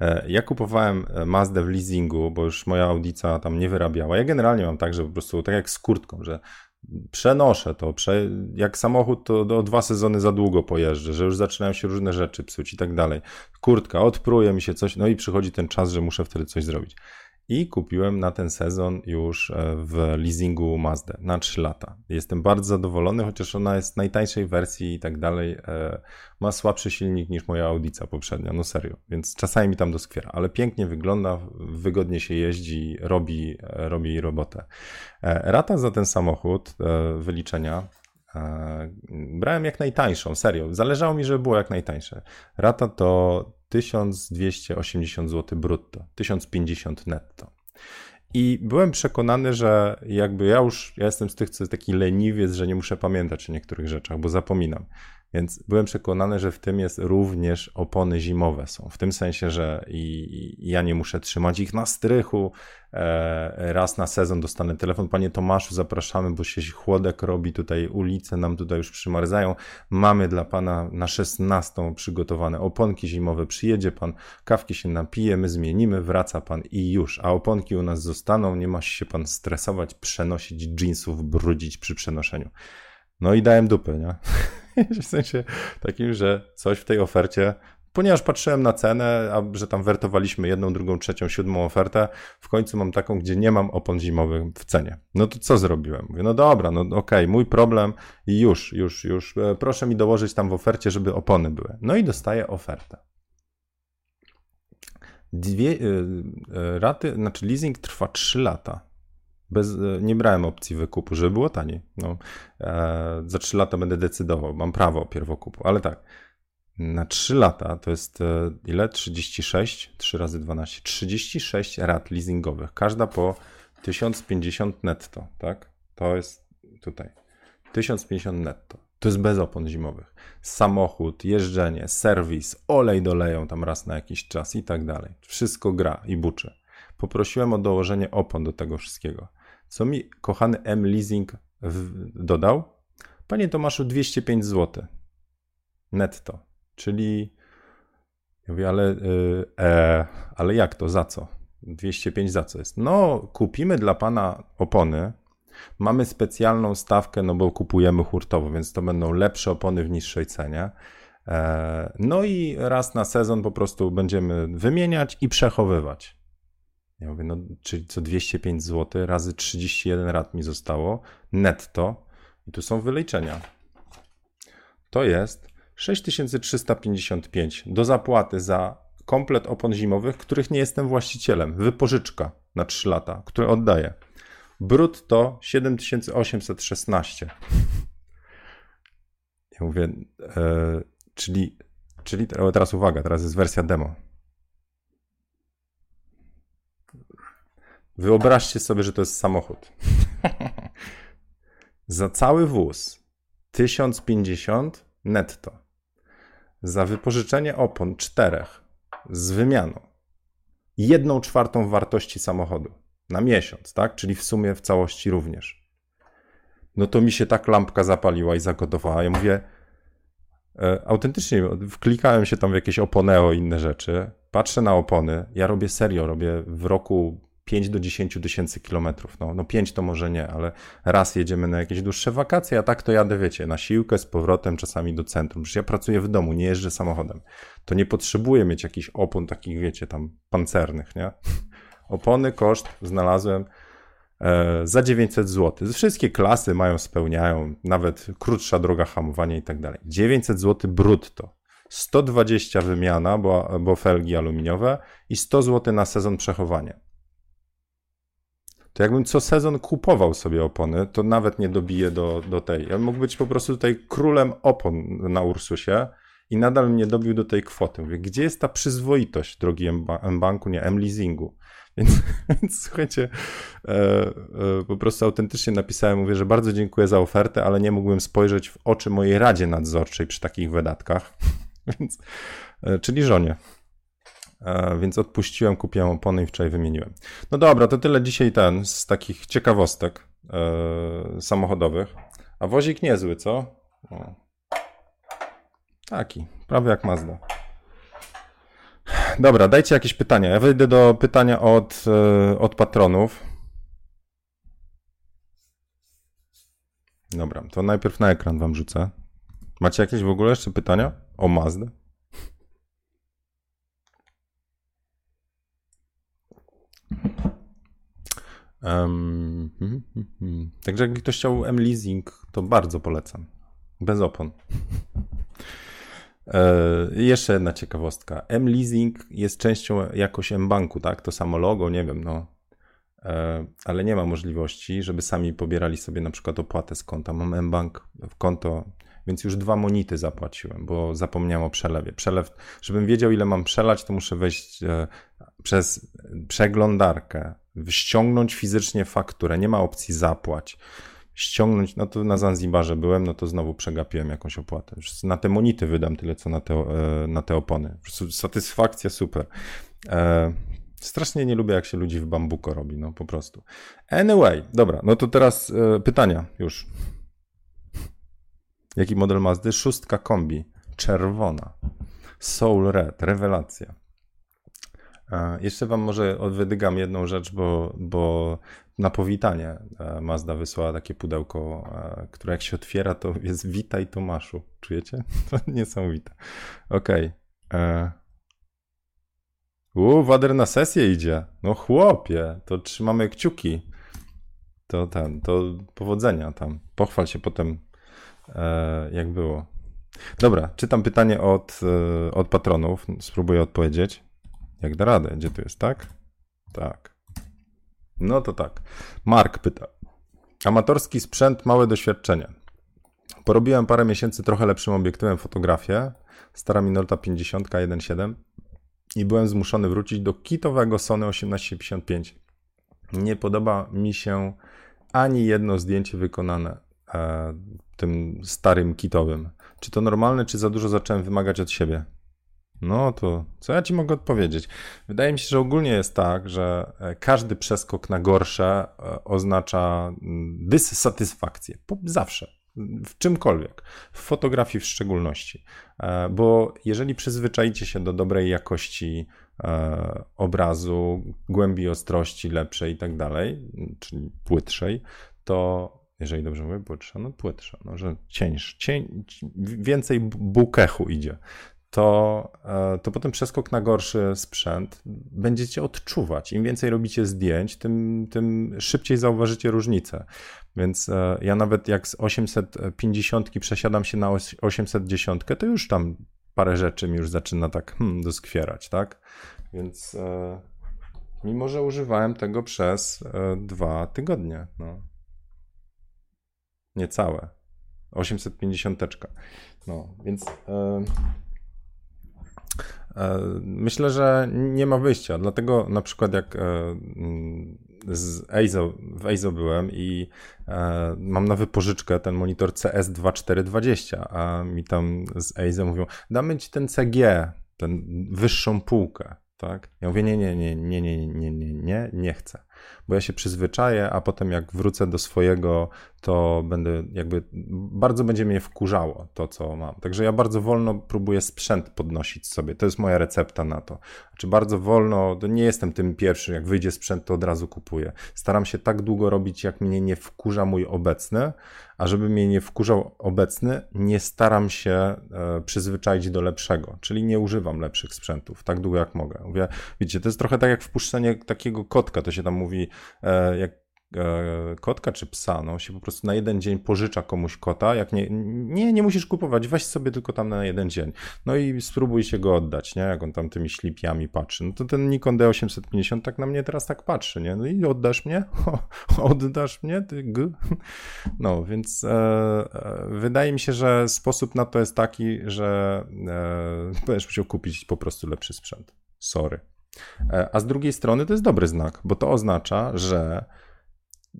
E, ja kupowałem Mazdę w leasingu, bo już moja audica tam nie wyrabiała. Ja generalnie mam tak, że po prostu tak jak z kurtką, że przenoszę to, prze, jak samochód to do dwa sezony za długo pojeżdżę, że już zaczynają się różne rzeczy psuć i tak dalej. Kurtka, odpruje mi się coś, no i przychodzi ten czas, że muszę wtedy coś zrobić i kupiłem na ten sezon już e, w leasingu Mazdę na 3 lata. Jestem bardzo zadowolony, chociaż ona jest najtańszej wersji i tak dalej. E, ma słabszy silnik niż moja Audica poprzednia, no serio, więc czasami mi tam doskwiera, ale pięknie wygląda, wygodnie się jeździ, robi, e, robi robotę. Rata za ten samochód, wyliczenia, brałem jak najtańszą, serio. Zależało mi, żeby było jak najtańsze. Rata to 1280 zł brutto, 1050 netto. I byłem przekonany, że jakby ja już, ja jestem z tych, co jest taki leniwiec, że nie muszę pamiętać o niektórych rzeczach, bo zapominam. Więc byłem przekonany, że w tym jest również opony zimowe są. W tym sensie, że i, i ja nie muszę trzymać ich na strychu. E, raz na sezon dostanę telefon. Panie Tomaszu, zapraszamy, bo się chłodek robi. Tutaj ulice nam tutaj już przymarzają. Mamy dla pana na 16 przygotowane oponki zimowe. Przyjedzie pan, kawki się napije, my zmienimy, wraca pan i już. A oponki u nas zostaną. Nie ma się pan stresować, przenosić jeansów, brudzić przy przenoszeniu. No i dałem dupy, nie? w sensie takim, że coś w tej ofercie, ponieważ patrzyłem na cenę, a że tam wertowaliśmy jedną, drugą, trzecią, siódmą ofertę, w końcu mam taką, gdzie nie mam opon zimowych w cenie. No to co zrobiłem? Mówię, no dobra, no okej, okay, mój problem i już, już, już, e, proszę mi dołożyć tam w ofercie, żeby opony były. No i dostaję ofertę. Dwie, yy, raty, znaczy leasing trwa 3 lata. Bez, e, nie brałem opcji wykupu, żeby było taniej. No, e, za 3 lata będę decydował, mam prawo pierwokupu, ale tak. Na 3 lata to jest e, ile? 36, 3 razy 12, 36 rat leasingowych, każda po 1050 netto, tak? To jest tutaj. 1050 netto. To jest bez opon zimowych. Samochód, jeżdżenie, serwis, olej doleją tam raz na jakiś czas i tak dalej. Wszystko gra i buczy. Poprosiłem o dołożenie opon do tego wszystkiego. Co mi kochany M Leasing dodał? Panie Tomaszu, 205 zł netto, czyli ja mówię, ale, yy, e, ale jak to, za co? 205 za co jest? No, kupimy dla pana opony. Mamy specjalną stawkę, no bo kupujemy hurtowo, więc to będą lepsze opony w niższej cenie. E, no i raz na sezon po prostu będziemy wymieniać i przechowywać. Ja mówię, no czyli co 205 zł razy 31 rat mi zostało netto i tu są wyliczenia. To jest 6355 do zapłaty za komplet opon zimowych, których nie jestem właścicielem. Wypożyczka na 3 lata, które oddaję. Brutto 7816. Ja mówię, e, czyli, czyli teraz uwaga, teraz jest wersja demo. Wyobraźcie sobie, że to jest samochód. Za cały wóz 1050 netto. Za wypożyczenie opon czterech z wymianą jedną czwartą wartości samochodu na miesiąc, tak? Czyli w sumie w całości również. No to mi się tak lampka zapaliła i zagotowała. Ja mówię, e, autentycznie wklikałem się tam w jakieś oponeo i inne rzeczy. Patrzę na opony. Ja robię serio, robię w roku 5 do 10 tysięcy kilometrów. No, no 5 to może nie, ale raz jedziemy na jakieś dłuższe wakacje, a tak to jadę, wiecie, na siłkę z powrotem, czasami do centrum. Przecież ja pracuję w domu, nie jeżdżę samochodem. To nie potrzebuję mieć jakichś opon takich, wiecie, tam pancernych, nie? Opony, koszt znalazłem e, za 900 zł. Wszystkie klasy mają, spełniają, nawet krótsza droga hamowania i tak dalej. 900 zł brutto. 120 wymiana, bo, bo felgi aluminiowe i 100 zł na sezon przechowania. To jakbym co sezon kupował sobie opony, to nawet nie dobiję do, do tej. Ja mógł być po prostu tutaj królem opon na Ursusie i nadal mnie dobił do tej kwoty. Mówię, gdzie jest ta przyzwoitość, drogi M-Banku, nie M-Leasingu? Więc, więc słuchajcie, e, e, po prostu autentycznie napisałem, mówię, że bardzo dziękuję za ofertę, ale nie mógłbym spojrzeć w oczy mojej radzie nadzorczej przy takich wydatkach. więc, e, czyli żonie. E, więc odpuściłem, kupiłem opony i wczoraj wymieniłem. No dobra, to tyle dzisiaj ten z takich ciekawostek e, samochodowych. A wozik niezły, co? Taki, prawie jak Mazda. Dobra, dajcie jakieś pytania. Ja wejdę do pytania od, e, od patronów. Dobra, to najpierw na ekran wam rzucę. Macie jakieś w ogóle jeszcze pytania o Mazdę? Um. Także jak ktoś chciał M-Leasing, to bardzo polecam. Bez opon. E, jeszcze jedna ciekawostka. M-Leasing jest częścią jakoś M-Banku, tak? To samo logo, nie wiem, no. E, ale nie ma możliwości, żeby sami pobierali sobie na przykład opłatę z konta. Mam M-Bank w konto, więc już dwa monity zapłaciłem, bo zapomniałem o przelewie. Przelew, żebym wiedział ile mam przelać, to muszę wejść e, przez przeglądarkę, ściągnąć fizycznie fakturę, nie ma opcji zapłać. Ściągnąć, no to na Zanzibarze byłem, no to znowu przegapiłem jakąś opłatę. Na te monity wydam tyle, co na te, e, na te opony. Satysfakcja super. E, strasznie nie lubię, jak się ludzi w bambuko robi, no po prostu. Anyway, dobra, no to teraz e, pytania już. Jaki model Mazdy? Szóstka kombi, czerwona. Soul Red, rewelacja. Jeszcze wam może wydygam jedną rzecz, bo, bo na powitanie e, Mazda wysłała takie pudełko, e, które jak się otwiera, to jest witaj Tomaszu. Czujecie? To niesamowite. Okej. Okay. E. Uuu, Wader na sesję idzie. No chłopie, to trzymamy kciuki. To ten, to powodzenia tam. Pochwal się potem, jak było. Dobra, czytam pytanie od, od patronów. Spróbuję odpowiedzieć. Jak da radę? Gdzie tu jest, tak? Tak. No to tak. Mark pyta. Amatorski sprzęt, małe doświadczenie. Porobiłem parę miesięcy trochę lepszym obiektywem fotografię. Stara Minolta 50 1.7 i byłem zmuszony wrócić do kitowego Sony 1855. Nie podoba mi się ani jedno zdjęcie wykonane e, tym starym kitowym. Czy to normalne, czy za dużo zacząłem wymagać od siebie? No to co ja ci mogę odpowiedzieć? Wydaje mi się, że ogólnie jest tak, że e, każdy przeskok na gorsze e, oznacza mm, dysatysfakcję. Zawsze. W czymkolwiek. W fotografii w szczególności. E, bo jeżeli przyzwyczajicie się do dobrej jakości obrazu, głębi ostrości lepszej i tak dalej, czyli płytszej, to jeżeli dobrze mówię, płytsza, no płytsza, no, że cieńsz, cień, więcej bukechu idzie, to, e, to potem przeskok na gorszy sprzęt będziecie odczuwać. Im więcej robicie zdjęć, tym, tym szybciej zauważycie różnicę. Więc e, ja nawet jak z 850 przesiadam się na 810, to już tam parę rzeczy mi już zaczyna tak hmm, doskwierać, tak? Więc e, mimo, że używałem tego przez dwa tygodnie, no. Niecałe. 850. No, więc myślę, że nie ma wyjścia, dlatego na przykład jak e, z EIZO, w EIZO byłem i e, mam na wypożyczkę ten monitor CS2420, a mi tam z EIZO mówią, damy ci ten CG, ten wyższą półkę, tak? Ja mówię, nie, nie, nie, nie, nie, nie, nie, nie, nie chcę bo ja się przyzwyczaję, a potem jak wrócę do swojego, to będę jakby, bardzo będzie mnie wkurzało to, co mam. Także ja bardzo wolno próbuję sprzęt podnosić sobie. To jest moja recepta na to. Znaczy bardzo wolno, to nie jestem tym pierwszym, jak wyjdzie sprzęt, to od razu kupuję. Staram się tak długo robić, jak mnie nie wkurza mój obecny, a żeby mnie nie wkurzał obecny, nie staram się e, przyzwyczaić do lepszego, czyli nie używam lepszych sprzętów. Tak długo jak mogę. Mówię, to jest trochę tak jak wpuszczenie takiego kotka, to się tam mówi, e, jak kotka czy psa, no się po prostu na jeden dzień pożycza komuś kota, jak nie, nie, nie musisz kupować, weź sobie tylko tam na jeden dzień. No i spróbuj się go oddać, nie? Jak on tam tymi ślipiami patrzy. No to ten Nikon D850 tak na mnie teraz tak patrzy, nie? No i oddasz mnie? oddasz mnie? Ty g? No, więc e, e, wydaje mi się, że sposób na to jest taki, że e, będziesz musiał kupić po prostu lepszy sprzęt. Sorry. E, a z drugiej strony to jest dobry znak, bo to oznacza, że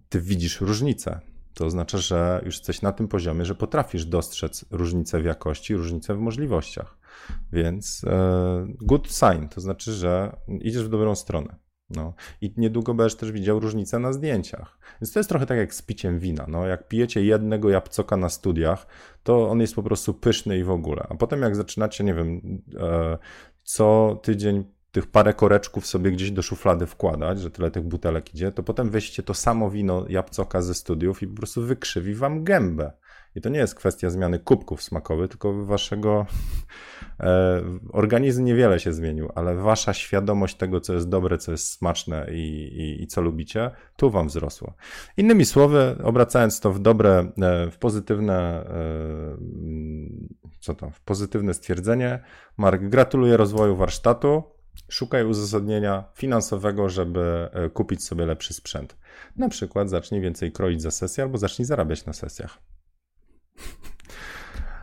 ty widzisz różnicę. To oznacza, że już jesteś na tym poziomie, że potrafisz dostrzec różnicę w jakości, różnicę w możliwościach. Więc e, good sign, to znaczy, że idziesz w dobrą stronę. No. I niedługo będziesz też widział różnicę na zdjęciach. Więc to jest trochę tak jak z piciem wina. No. Jak pijecie jednego jabłcoka na studiach, to on jest po prostu pyszny i w ogóle. A potem jak zaczynacie, nie wiem, e, co tydzień tych parę koreczków sobie gdzieś do szuflady wkładać, że tyle tych butelek idzie, to potem weźcie to samo wino jabłcoka ze studiów i po prostu wykrzywi wam gębę. I to nie jest kwestia zmiany kubków smakowych, tylko waszego e, organizm niewiele się zmienił, ale wasza świadomość tego, co jest dobre, co jest smaczne i, i, i co lubicie, tu wam wzrosło. Innymi słowy, obracając to w dobre, e, w pozytywne, e, co to, w pozytywne stwierdzenie, Mark, gratuluję rozwoju warsztatu. Szukaj uzasadnienia finansowego, żeby e, kupić sobie lepszy sprzęt. Na przykład zacznij więcej kroić za sesję albo zacznij zarabiać na sesjach.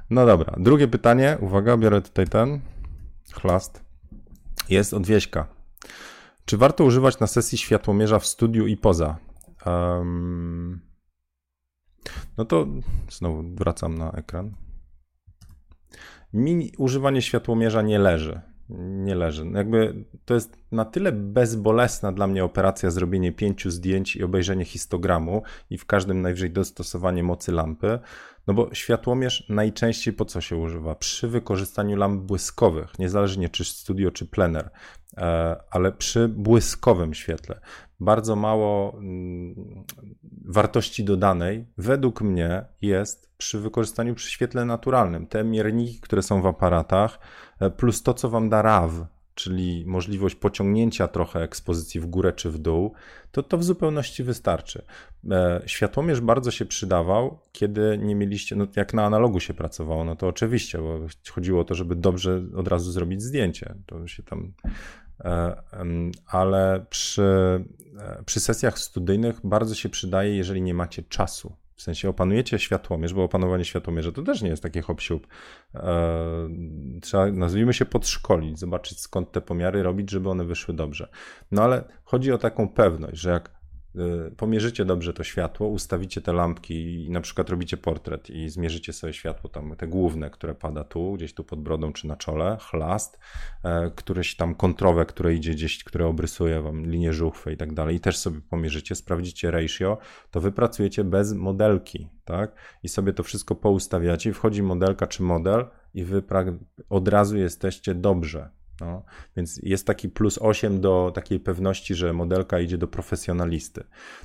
No dobra, drugie pytanie. Uwaga, biorę tutaj ten chlast. Jest od Wieśka. Czy warto używać na sesji światłomierza w studiu i poza? Um, no to znowu wracam na ekran. Mi używanie światłomierza nie leży nie leży. Jakby to jest na tyle bezbolesna dla mnie operacja zrobienie pięciu zdjęć i obejrzenie histogramu i w każdym najwyżej dostosowanie mocy lampy, no bo światłomierz najczęściej po co się używa? Przy wykorzystaniu lamp błyskowych, niezależnie czy studio, czy plener, e, ale przy błyskowym świetle. Bardzo mało mm, wartości dodanej według mnie jest przy wykorzystaniu przy świetle naturalnym. Te mierniki, które są w aparatach, plus to, co wam da RAW, czyli możliwość pociągnięcia trochę ekspozycji w górę czy w dół, to to w zupełności wystarczy. E, światłomierz bardzo się przydawał, kiedy nie mieliście, no jak na analogu się pracowało, no to oczywiście, bo chodziło o to, żeby dobrze od razu zrobić zdjęcie. To się tam e, ale przy, przy sesjach studyjnych bardzo się przydaje, jeżeli nie macie czasu. W sensie opanujecie światłomierz, bo opanowanie światłomierza to też nie jest takie hop -siup. Eee, trzeba, nazwijmy się, podszkolić, zobaczyć skąd te pomiary robić, żeby one wyszły dobrze. No ale chodzi o taką pewność, że jak pomierzycie dobrze to światło, ustawicie te lampki i na przykład robicie portret i zmierzycie sobie światło tam, te główne, które pada tu, gdzieś tu pod brodą czy na czole, chlast, e, któreś tam kontrowe, które idzie gdzieś, które obrysuje wam linię żuchwy i tak dalej i też sobie pomierzycie, sprawdzicie ratio, to wypracujecie bez modelki, tak? I sobie to wszystko poustawiacie, wchodzi modelka czy model i wy od razu jesteście dobrze, no, więc jest taki plus 8 do takiej pewności, że modelka idzie do profesjonalisty.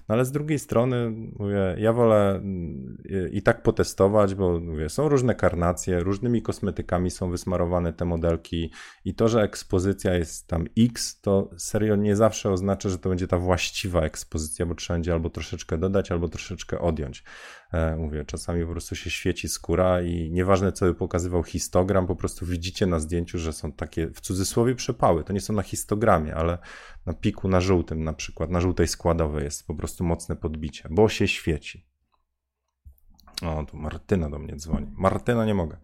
No ale z drugiej strony, mówię, ja wolę mm, i tak potestować, bo mówię, są różne karnacje, różnymi kosmetykami są wysmarowane te modelki i to, że ekspozycja jest tam X, to serio nie zawsze oznacza, że to będzie ta właściwa ekspozycja, bo trzeba będzie albo troszeczkę dodać, albo troszeczkę odjąć. E, mówię, czasami po prostu się świeci skóra i nieważne, co by pokazywał histogram, po prostu widzicie na zdjęciu, że są takie w cudzysłowie przepały. To nie są na histogramie, ale na piku na żółtym na przykład, na żółtej składowej jest po prostu mocne podbicie, bo się świeci. O, tu Martyna do mnie dzwoni. Martyna, nie mogę.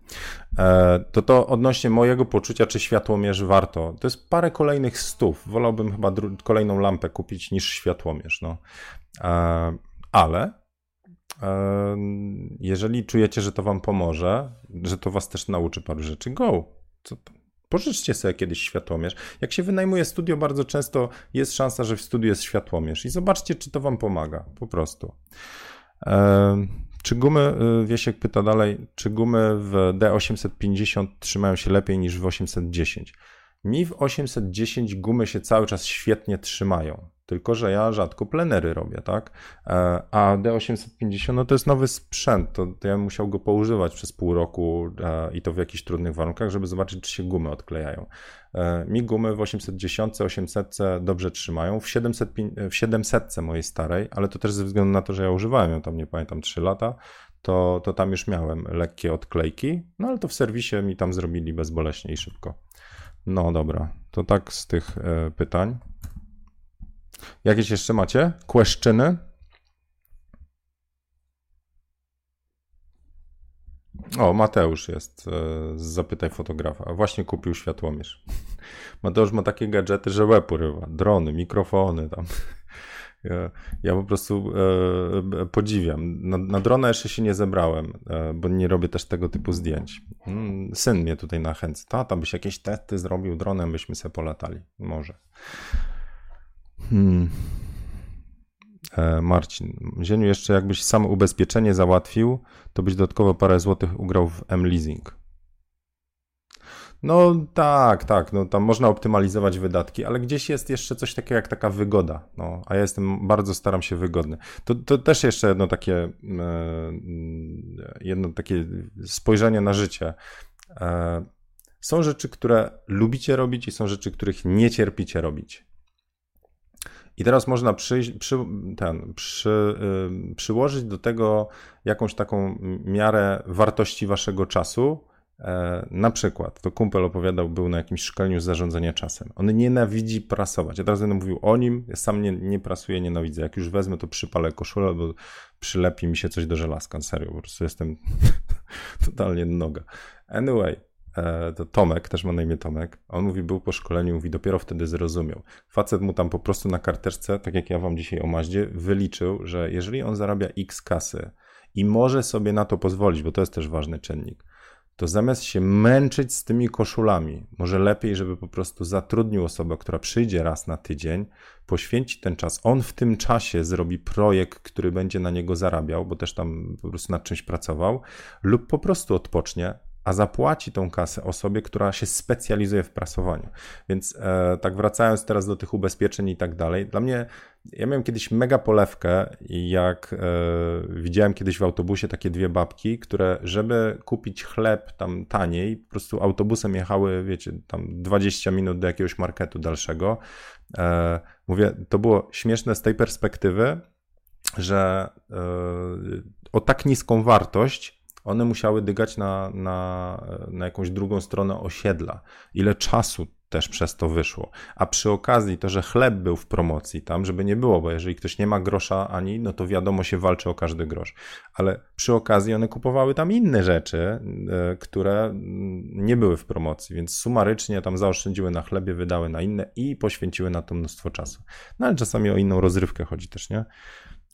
E, to to odnośnie mojego poczucia, czy światłomierz warto. To jest parę kolejnych stów. Wolałbym chyba kolejną lampę kupić niż światłomierz. No. E, ale jeżeli czujecie, że to wam pomoże, że to was też nauczy paru rzeczy, go. Pożyczcie sobie kiedyś światłomierz. Jak się wynajmuje studio, bardzo często jest szansa, że w studiu jest światłomierz i zobaczcie, czy to wam pomaga, po prostu. Czy gumy, y, Wiesiek pyta dalej, czy gumy w D850 trzymają się lepiej niż w 810? Mi w 810 gumy się cały czas świetnie trzymają. Tylko, że ja rzadko plenery robię, tak? E, a D850 no to jest nowy sprzęt, to, to ja musiał go poużywać przez pół roku e, i to w jakichś trudnych warunkach, żeby zobaczyć, czy się gumy odklejają. E, mi gumy w 810, 800 dobrze trzymają, w 700, w 700 mojej starej, ale to też ze względu na to, że ja używałem ją tam, nie pamiętam, 3 lata, to, to tam już miałem lekkie odklejki, no ale to w serwisie mi tam zrobili bezboleśnie i szybko. No dobra, to tak z tych pytań. Jakieś jeszcze macie? Questiony? O, Mateusz jest. E, zapytaj fotografa. Właśnie kupił światłomierz. Mateusz ma takie gadżety, że łeb urywa. Drony, mikrofony tam. Ja, po prostu e, podziwiam. Na, na drona jeszcze się nie zebrałem, e, bo nie robię też tego typu zdjęć. Mm, syn mnie tutaj nachęca. Tata, byś jakieś testy zrobił dronem, byśmy sobie polatali. Może. Hmm. E, Marcin, Zieniu, jeszcze jakbyś sam ubezpieczenie załatwił, to byś dodatkowo parę złotych ugrał w M-Leasing. No tak, tak, no tam można optymalizować wydatki, ale gdzieś jest jeszcze coś takiego jak taka wygoda, no, a ja jestem, bardzo staram się wygodny. To, to też jeszcze jedno takie, e, jedno takie spojrzenie na życie. E, są rzeczy, które lubicie robić i są rzeczy, których nie cierpicie robić. I teraz można przyjść, przy, ten, przy, yy, przyłożyć do tego jakąś taką miarę wartości waszego czasu. E, na przykład, to kumpel opowiadał, był na jakimś szkoleniu z zarządzania czasem. On nienawidzi prasować. Ja teraz będę mówił o nim, ja sam nie, nie prasuję, nienawidzę. Jak już wezmę, to przypalę koszulę, bo przylepi mi się coś do żelazka. Serio, po prostu jestem totalnie noga. Anyway, to Tomek, też ma na imię Tomek, on mówi, był po szkoleniu, mówi, dopiero wtedy zrozumiał. Facet mu tam po prostu na karteczce, tak jak ja wam dzisiaj o Maździe, wyliczył, że jeżeli on zarabia x kasy i może sobie na to pozwolić, bo to jest też ważny czynnik, to zamiast się męczyć z tymi koszulami, może lepiej, żeby po prostu zatrudnił osobę, która przyjdzie raz na tydzień, poświęci ten czas. On w tym czasie zrobi projekt, który będzie na niego zarabiał, bo też tam po prostu nad czymś pracował, lub po prostu odpocznie, a zapłaci tą kasę osobie, która się specjalizuje w prasowaniu. Więc e, tak wracając teraz do tych ubezpieczeń i tak dalej, dla mnie, ja miałem kiedyś mega polewkę i jak e, widziałem kiedyś w autobusie takie dwie babki, które żeby kupić chleb tam taniej, po prostu autobusem jechały, wiecie, tam 20 minut do jakiegoś marketu dalszego. E, mówię, to było śmieszne z tej perspektywy, że e, o tak niską wartość one musiały dygać na, na, na jakąś drugą stronę osiedla. Ile czasu też przez to wyszło. A przy okazji to, że chleb był w promocji tam, żeby nie było, bo jeżeli ktoś nie ma grosza ani, no to wiadomo się walczy o każdy grosz. Ale przy okazji one kupowały tam inne rzeczy, e, które nie były w promocji, więc sumarycznie tam zaoszczędziły na chlebie, wydały na inne i poświęciły na to mnóstwo czasu. No ale czasami o inną rozrywkę chodzi też, nie?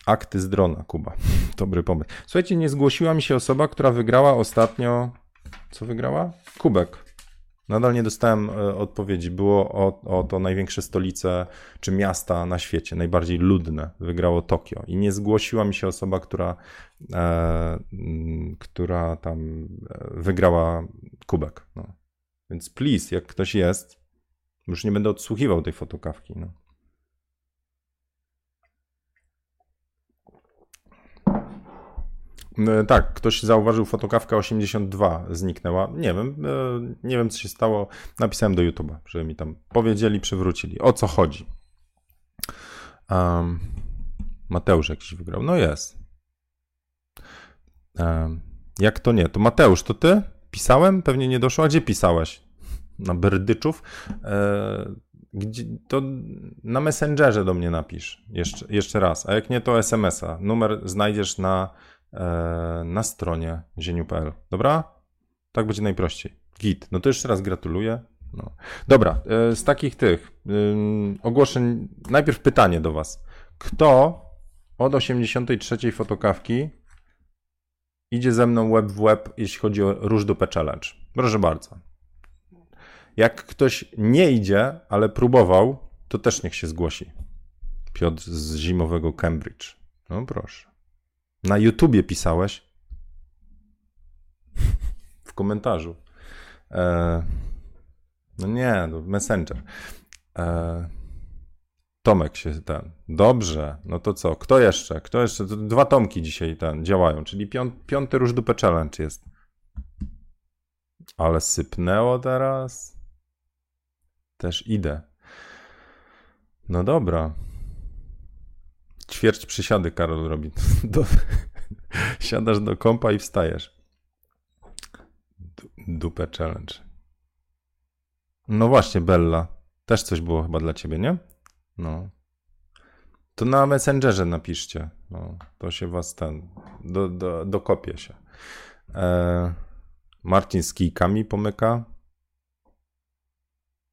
Akty z drona, Kuba. Dobry pomysł. Słuchajcie, nie zgłosiła mi się osoba, która wygrała ostatnio. Co wygrała? Kubek. Nadal nie dostałem e, odpowiedzi. Było o, o to największe stolice czy miasta na świecie, najbardziej ludne. Wygrało Tokio. I nie zgłosiła mi się osoba, która, e, która tam e, wygrała kubek. No. Więc please, jak ktoś jest, już nie będę odsłuchiwał tej fotokawki. No. Tak, ktoś zauważył fotokawka 82 zniknęła. Nie wiem, e, nie wiem co się stało. Napisałem do YouTube'a, żeby mi tam powiedzieli, przywrócili. O co chodzi? Um, Mateusz jakiś wygrał. No jest. Um, jak to nie? To Mateusz, to ty? Pisałem? Pewnie nie doszło. A gdzie pisałeś? Na Berdyczów? E, gdzie, to na Messengerze do mnie napisz jeszcze, jeszcze raz. A jak nie, to SMS-a. Numer znajdziesz na E, na stronie zieniu.pl. Dobra? Tak będzie najprościej. Git. No to jeszcze raz gratuluję. No. Dobra, e, z takich tych ogłoszeń, najpierw pytanie do Was. Kto od 83 fotokawki idzie ze mną web w web, jeśli chodzi o róż dupę challenge? Proszę bardzo. Jak ktoś nie idzie, ale próbował, to też niech się zgłosi. Piotr z zimowego Cambridge. No proszę. Na YouTubie pisałeś? w komentarzu. E... No nie, no Messenger. E, Tomek się ten. Dobrze, no to co? Kto jeszcze? Kto jeszcze? Dwa tomki dzisiaj ten działają, czyli piąty róż dupę challenge jest. Ale sypnęło teraz. Też idę. No dobra. Ćwierć przysiady Karol robi. Do, siadasz do kompa i wstajesz. Dupę challenge. No właśnie, Bella. Też coś było chyba dla ciebie, nie? No. To na Messengerze napiszcie. No, to się was ten. Do, do, dokopie się. E, Marcin z kijkami pomyka.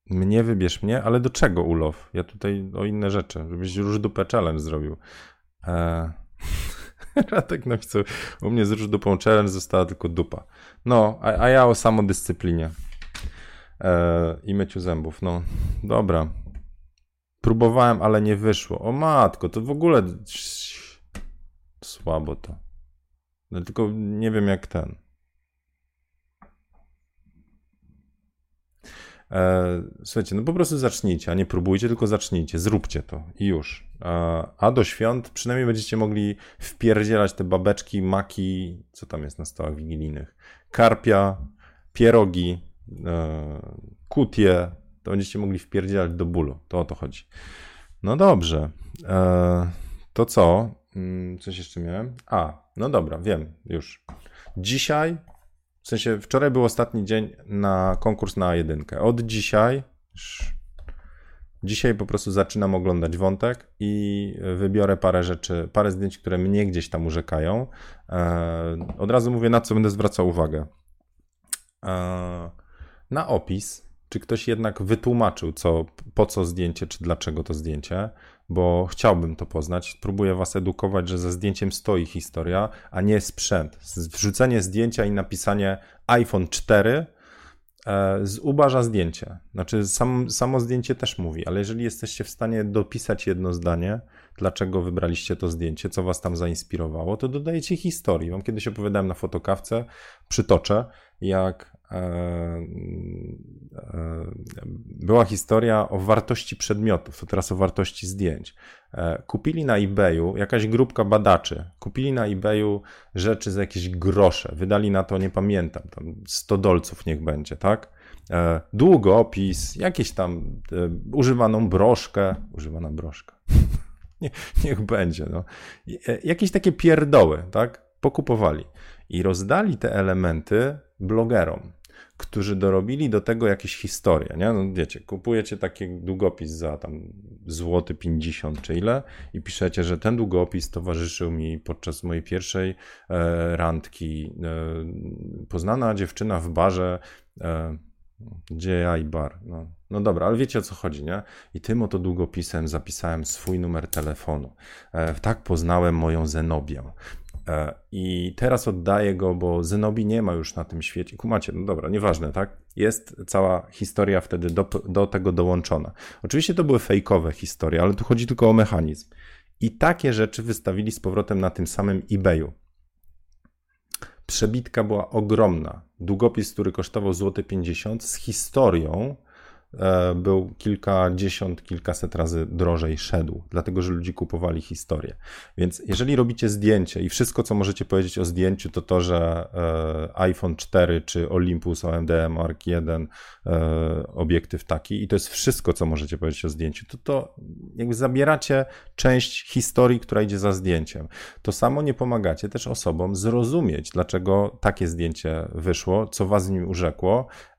Mnie wybierz mnie, ale do czego ulow? Ja tutaj o inne rzeczy, żebyś róż dupę challenge zrobił. E... Radek napisał, u mnie z róż dupą challenge została tylko dupa. No, a, a ja o samodyscyplinie e... i myciu zębów. No, dobra. Próbowałem, ale nie wyszło. O matko, to w ogóle słabo to. No, tylko nie wiem jak ten. E, słuchajcie, no po prostu zacznijcie, a nie próbujcie, tylko zacznijcie, zróbcie to i już. E, a do świąt przynajmniej będziecie mogli wpierdzielać te babeczki, maki, co tam jest na stołach wigilijnych, karpia, pierogi, e, kutie, to będziecie mogli wpierdzielać do bólu. To o to chodzi. No dobrze. To co? Mm, coś jeszcze miałem? A, no dobra, wiem, już. Dzisiaj w sensie wczoraj był ostatni dzień na konkurs na jedynkę. Od dzisiaj, dzisiaj po prostu zaczynam oglądać wątek i wybiorę parę rzeczy, parę zdjęć, które mnie gdzieś tam urzekają. E, od razu mówię, na co będę zwracał uwagę. E, na opis, czy ktoś jednak wytłumaczył, co, po co zdjęcie, czy dlaczego to zdjęcie bo chciałbym to poznać. Próbuję was edukować, że za zdjęciem stoi historia, a nie sprzęt. Wrzucenie zdjęcia i napisanie iPhone 4 e, zubaża zdjęcie. Znaczy, sam, samo zdjęcie też mówi, ale jeżeli jesteście w stanie dopisać jedno zdanie, dlaczego wybraliście to zdjęcie, co was tam zainspirowało, to dodajecie historii. Wam kiedyś opowiadałem na fotokawce, przytoczę, jak była historia o wartości przedmiotów, to teraz o wartości zdjęć. E, kupili na eBayu, jakaś grupka badaczy, kupili na eBayu rzeczy za jakieś grosze, wydali na to, nie pamiętam, tam 100 dolców niech będzie, tak? Długopis, jakieś tam używaną broszkę, używana broszka, nie, niech będzie, no. Jakieś takie pierdoły, tak? Pokupowali i rozdali te elementy blogerom którzy dorobili do tego jakieś historie, nie? No wiecie, kupujecie taki długopis za tam złoty 50 czy ile i piszecie, że ten długopis towarzyszył mi podczas mojej pierwszej e, randki. E, poznana dziewczyna w barze, e, i bar. No, no dobra, ale wiecie o co chodzi, nie? I tym oto długopisem zapisałem swój numer telefonu. E, tak poznałem moją Zenobię. E, I teraz oddaję go, bo Zenobi nie ma już na tym świecie. Kumacie, no dobra, nieważne, tak? Jest cała historia wtedy do, do tego dołączona. Oczywiście to były fejkowe historie, ale tu chodzi tylko o mechanizm. I takie rzeczy wystawili z powrotem na tym samym eBayu. Przebitka była ogromna. Długopis, który kosztował złoty 50 z historią, był kilkadziesiąt, kilkaset razy drożej szedł, dlatego że ludzie kupowali historię. Więc jeżeli robicie zdjęcie i wszystko, co możecie powiedzieć o zdjęciu, to to, że e, iPhone 4 czy Olympus OMD Mark 1 e, obiektyw taki i to jest wszystko, co możecie powiedzieć o zdjęciu, to to jakby zabieracie część historii, która idzie za zdjęciem. To samo nie pomagacie też osobom zrozumieć, dlaczego takie zdjęcie wyszło, co was z nim urzekło, E,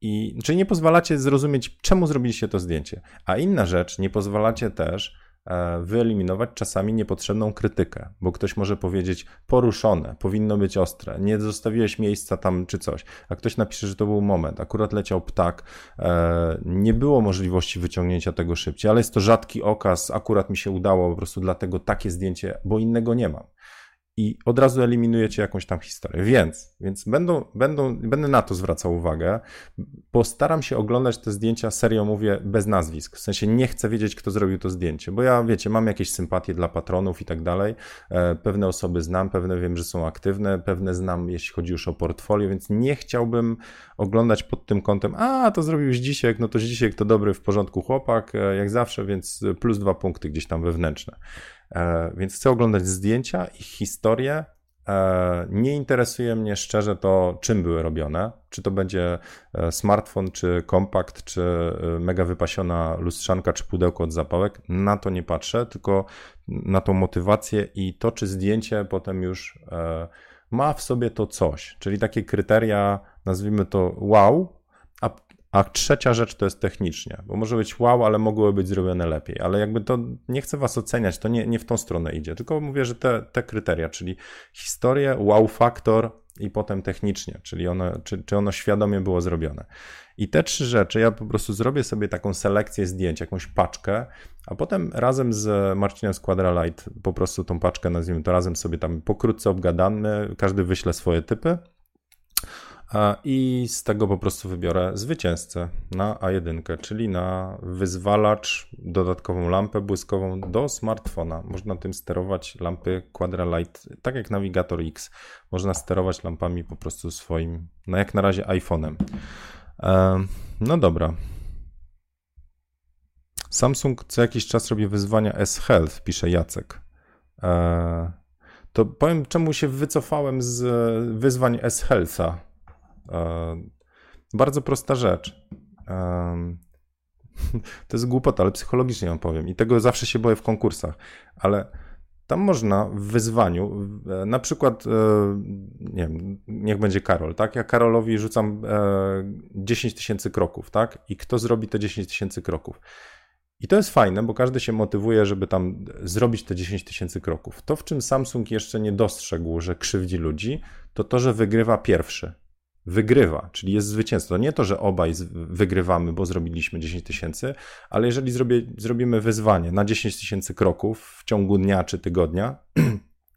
I czyli nie pozwalacie zrozumieć, czemu zrobiliście to zdjęcie. A inna rzecz, nie pozwalacie też e, wyeliminować czasami niepotrzebną krytykę, bo ktoś może powiedzieć poruszone, powinno być ostre, nie zostawiłeś miejsca tam czy coś, a ktoś napisze, że to był moment, akurat leciał ptak, e, nie było możliwości wyciągnięcia tego szybciej, ale jest to rzadki okaz, akurat mi się udało, po prostu dlatego takie zdjęcie, bo innego nie mam. I od razu eliminujecie jakąś tam historię. Więc, więc będą, będą, będę na to zwracał uwagę. Postaram się oglądać te zdjęcia, serio mówię, bez nazwisk. W sensie nie chcę wiedzieć, kto zrobił to zdjęcie, bo ja, wiecie, mam jakieś sympatie dla patronów i tak dalej. E, pewne osoby znam, pewne wiem, że są aktywne, pewne znam, jeśli chodzi już o portfolio, więc nie chciałbym oglądać pod tym kątem, a to zrobił Zdzisiek, no to Zdzisiek to dobry, w porządku chłopak, e, jak zawsze, więc plus dwa punkty gdzieś tam wewnętrzne. E, więc chcę oglądać zdjęcia, ich historię. E, nie interesuje mnie szczerze to, czym były robione. Czy to będzie e, smartfon, czy kompakt, czy mega wypasiona lustrzanka, czy pudełko od zapałek. Na to nie patrzę, tylko na tą motywację i to, czy zdjęcie potem już ma w sobie to coś. Czyli takie kryteria, nazwijmy to wow, a trzecia rzecz to jest technicznie, bo może być wow, ale mogłoby być zrobione lepiej. Ale jakby to nie chcę was oceniać, to nie, nie w tą stronę idzie, tylko mówię, że te, te kryteria, czyli historię, wow faktor i potem technicznie, czyli ono, czy, czy ono świadomie było zrobione. I te trzy rzeczy, ja po prostu zrobię sobie taką selekcję zdjęć, jakąś paczkę, a potem razem z Marcinem z Quadralight po prostu tą paczkę, nazwijmy to razem sobie tam pokrótce obgadamy, każdy wyśle swoje typy i z tego po prostu wybiorę zwycięzcę na A1, czyli na wyzwalacz, dodatkową lampę błyskową do smartfona. Można tym sterować lampy Quadralight, tak jak Navigator X. Można sterować lampami po prostu swoim, no jak na razie iPhone'em. No dobra. Samsung co jakiś czas robi wyzwania S-Health, pisze Jacek. E, to powiem, czemu się wycofałem z wyzwań S-Healtha E, bardzo prosta rzecz. E, to jest głupota, ale psychologicznie ją powiem. I tego zawsze się boję w konkursach. Ale tam można w wyzwaniu, e, na przykład, nie wiem, niech będzie Karol, tak? Ja Karolowi rzucam 10 tysięcy kroków, tak? I kto zrobi te 10 tysięcy kroków? I to jest fajne, bo każdy się motywuje, żeby tam zrobić te 10 tysięcy kroków. To, w czym Samsung jeszcze nie dostrzegł, że krzywdzi ludzi, to to, że wygrywa pierwszy wygrywa, czyli jest zwycięstwo. Nie to, że obaj wygrywamy, bo zrobiliśmy 10 tysięcy, ale jeżeli zrobię, zrobimy wyzwanie na 10 tysięcy kroków w ciągu dnia czy tygodnia,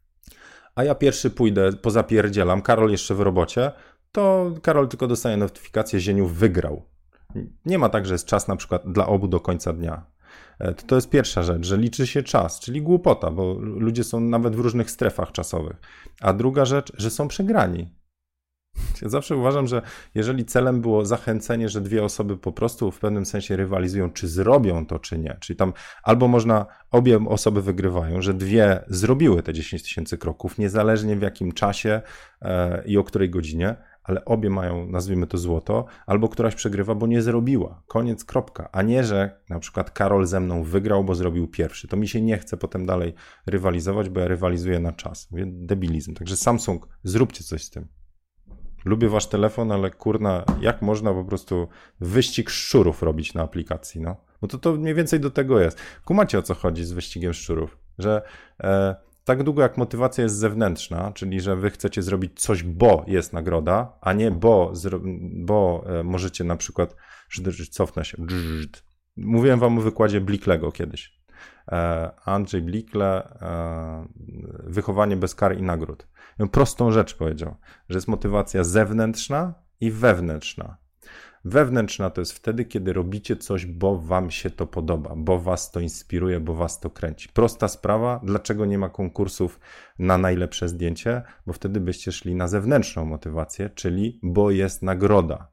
a ja pierwszy pójdę, pozapierdzielam, Karol jeszcze w robocie, to Karol tylko dostaje notyfikację, Zieniu wygrał. Nie ma tak, że jest czas na przykład dla obu do końca dnia. E, to, to jest pierwsza rzecz, że liczy się czas, czyli głupota, bo ludzie są nawet w różnych strefach czasowych. A druga rzecz, że są przegrani. Ja zawsze uważam, że jeżeli celem było zachęcenie, że dwie osoby po prostu w pewnym sensie rywalizują, czy zrobią to, czy nie, czyli tam albo można, obie osoby wygrywają, że dwie zrobiły te 10 tysięcy kroków, niezależnie w jakim czasie e, i o której godzinie, ale obie mają, nazwijmy to złoto, albo któraś przegrywa, bo nie zrobiła. Koniec, kropka. A nie, że na przykład Karol ze mną wygrał, bo zrobił pierwszy. To mi się nie chce potem dalej rywalizować, bo ja rywalizuję na czas. Debilizm. Także Samsung, zróbcie coś z tym lubię wasz telefon, ale kurna, jak można po prostu wyścig szczurów robić na aplikacji, no? Bo to, to mniej więcej do tego jest. Kumacie o co chodzi z wyścigiem szczurów, że e, tak długo jak motywacja jest zewnętrzna, czyli że wy chcecie zrobić coś, bo jest nagroda, a nie bo, bo e, możecie na przykład, cofnę się, mówiłem wam o wykładzie Bliklego kiedyś. E, Andrzej Blikle, e, wychowanie bez kar i nagród. Prostą rzecz powiedział, że jest motywacja zewnętrzna i wewnętrzna. Wewnętrzna to jest wtedy, kiedy robicie coś, bo wam się to podoba, bo was to inspiruje, bo was to kręci. Prosta sprawa, dlaczego nie ma konkursów na najlepsze zdjęcie? Bo wtedy byście szli na zewnętrzną motywację, czyli bo jest nagroda.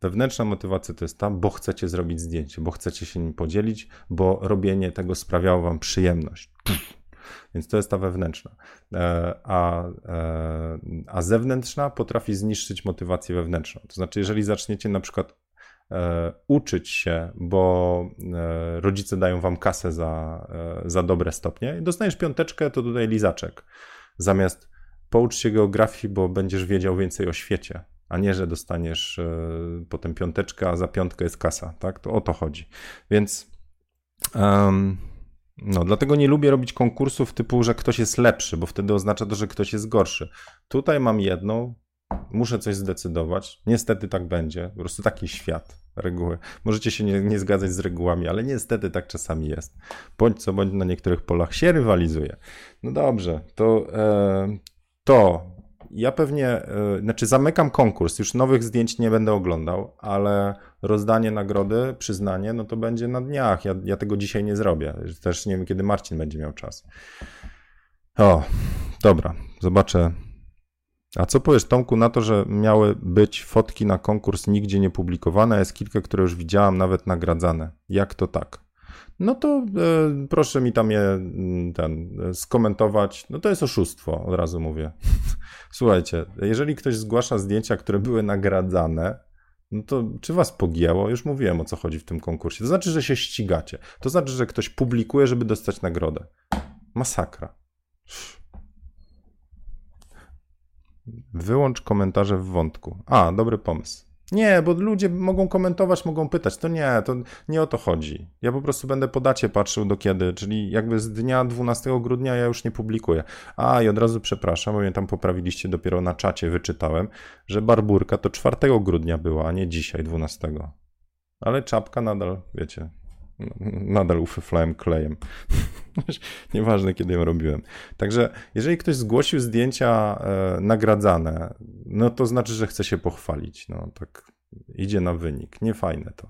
Wewnętrzna motywacja to jest ta, bo chcecie zrobić zdjęcie, bo chcecie się nim podzielić, bo robienie tego sprawiało wam przyjemność. Więc to jest ta wewnętrzna. E, a, e, a zewnętrzna potrafi zniszczyć motywację wewnętrzną. To znaczy, jeżeli zaczniecie na przykład e, uczyć się, bo rodzice dają wam kasę za, za dobre stopnie i dostajesz piąteczkę, to tutaj lizaczek. Zamiast poucz się geografii, bo będziesz wiedział więcej o świecie, a nie, że dostaniesz potem piąteczkę, a za piątkę jest kasa, tak? To o to chodzi. Więc um, no, dlatego nie lubię robić konkursów typu, że ktoś jest lepszy, bo wtedy oznacza to, że ktoś jest gorszy. Tutaj mam jedną, muszę coś zdecydować. Niestety tak będzie. Po prostu taki świat reguły. Możecie się nie, nie zgadzać z regułami, ale niestety tak czasami jest. Bądź co bądź na niektórych polach się rywalizuje. No dobrze, to, e, to ja pewnie, e, znaczy zamykam konkurs, już nowych zdjęć nie będę oglądał, ale rozdanie nagrody, przyznanie, no to będzie na dniach. Ja, ja tego dzisiaj nie zrobię. Też nie wiem, kiedy Marcin będzie miał czas. O, dobra, zobaczę. A co powiesz, Tomku, na to, że miały być fotki na konkurs nigdzie nie publikowane? Jest kilka, które już widziałam, nawet nagradzane. Jak to tak? No to e, proszę mi tam je mm, ten, skomentować. No to jest oszustwo, od razu mówię. Słuchajcie, jeżeli ktoś zgłasza zdjęcia, które były nagradzane, no to czy was pogięło? Już mówiłem o co chodzi w tym konkursie. To znaczy, że się ścigacie. To znaczy, że ktoś publikuje, żeby dostać nagrodę. Masakra. Wyłącz komentarze w wątku. A, dobry pomysł. Nie, bo ludzie mogą komentować, mogą pytać. To nie, to nie o to chodzi. Ja po prostu będę po dacie patrzył do kiedy, czyli jakby z dnia 12 grudnia ja już nie publikuję. A, i od razu przepraszam, bo mnie tam poprawiliście dopiero na czacie, wyczytałem, że barburka to 4 grudnia była, a nie dzisiaj, 12. Ale czapka nadal, wiecie, nadal ufyflałem klejem. Nieważne, kiedy ją robiłem. Także jeżeli ktoś zgłosił zdjęcia e, nagradzane, no to znaczy, że chce się pochwalić. No tak idzie na wynik. Niefajne to.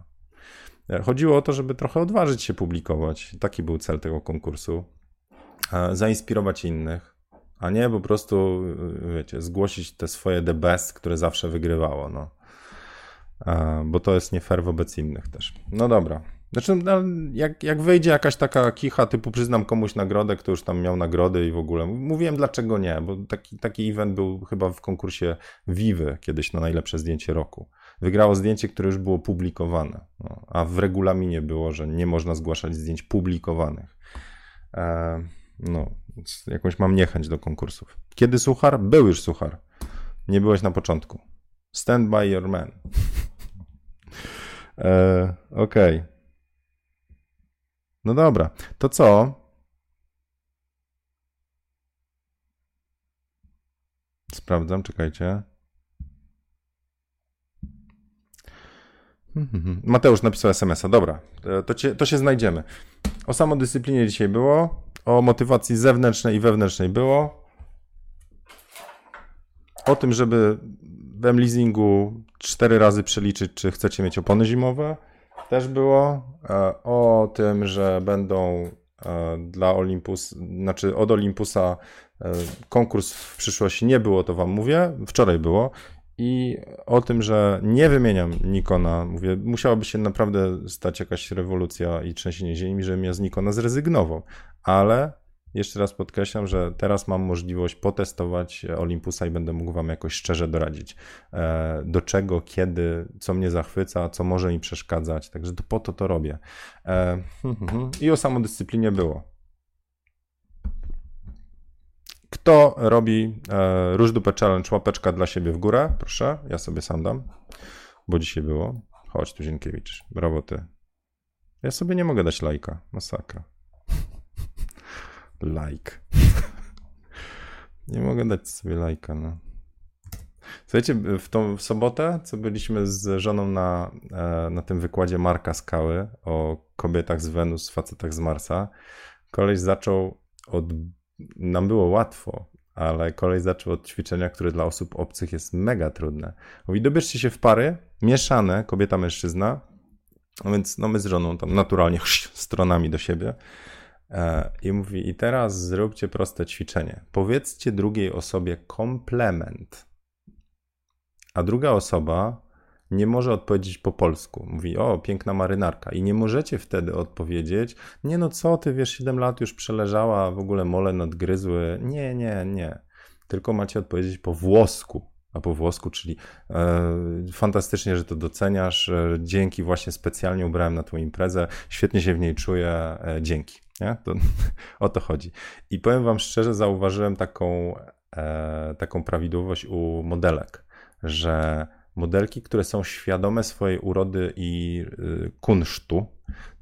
E, chodziło o to, żeby trochę odważyć się publikować. Taki był cel tego konkursu. E, zainspirować innych, a nie po prostu, e, wiecie, zgłosić te swoje the best, które zawsze wygrywało. No. E, bo to jest nie fair wobec innych też. No dobra. Znaczy, no, jak, jak wejdzie jakaś taka kicha, typu przyznam komuś nagrodę, kto już tam miał nagrody i w ogóle. Mówiłem dlaczego nie, bo taki, taki event był chyba w konkursie Vivy kiedyś na najlepsze zdjęcie roku. Wygrało zdjęcie, które już było publikowane, no, a w regulaminie było, że nie można zgłaszać zdjęć publikowanych. E, no, jakąś mam niechęć do konkursów. Kiedy suchar? Był już suchar. Nie byłeś na początku. Stand by your man. e, Okej. Okay. No dobra, to co? Sprawdzam, czekajcie. Mateusz napisał SMS-a. Dobra, to, cię, to się znajdziemy. O samodyscyplinie dzisiaj było. O motywacji zewnętrznej i wewnętrznej było. O tym, żeby w leasingu cztery razy przeliczyć, czy chcecie mieć opony zimowe też było. E, o tym, że będą e, dla Olympus, znaczy od Olympusa e, konkurs w przyszłości nie było, to wam mówię. Wczoraj było. I o tym, że nie wymieniam Nikona, mówię, musiałaby się naprawdę stać jakaś rewolucja i trzęsienie ziemi, żebym ja z Nikona zrezygnował. Ale jeszcze raz podkreślam, że teraz mam możliwość potestować Olympusa i będę mógł Wam jakoś szczerze doradzić, e, do czego, kiedy, co mnie zachwyca, co może mi przeszkadzać. Także to po to to robię. E, I o samodyscyplinie było. Kto robi e, Róż Dupę Challenge, łapeczka dla siebie w górę? Proszę, ja sobie sam dam, bo dzisiaj było. Chodź tu, Zienkiewicz, brawo ty. Ja sobie nie mogę dać lajka, masakra. Like. Nie mogę dać sobie lajka, no. Słuchajcie, w tą w sobotę, co byliśmy z żoną na, e, na tym wykładzie Marka Skały o kobietach z Wenus, facetach z Marsa, koleś zaczął od... Nam było łatwo, ale kolej zaczął od ćwiczenia, które dla osób obcych jest mega trudne. Mówi, dobierzcie się w pary, mieszane, kobieta-mężczyzna, no więc no my z żoną tam naturalnie stronami do siebie I mówi, i teraz zróbcie proste ćwiczenie. Powiedzcie drugiej osobie komplement, a druga osoba nie może odpowiedzieć po polsku. Mówi, o, piękna marynarka. I nie możecie wtedy odpowiedzieć, nie no co ty, wiesz, 7 lat już przeleżała, w ogóle mole nadgryzły. Nie, nie, nie. Tylko macie odpowiedzieć po włosku a po włosku, czyli e, fantastycznie, że to doceniasz. E, dzięki, właśnie specjalnie ubrałem na tą imprezę. Świetnie się w niej czuję. E, dzięki. Nie? To, o to chodzi. I powiem Wam szczerze, zauważyłem taką, taką prawidłowość u modelek, że modelki, które są świadome swojej urody i kunsztu,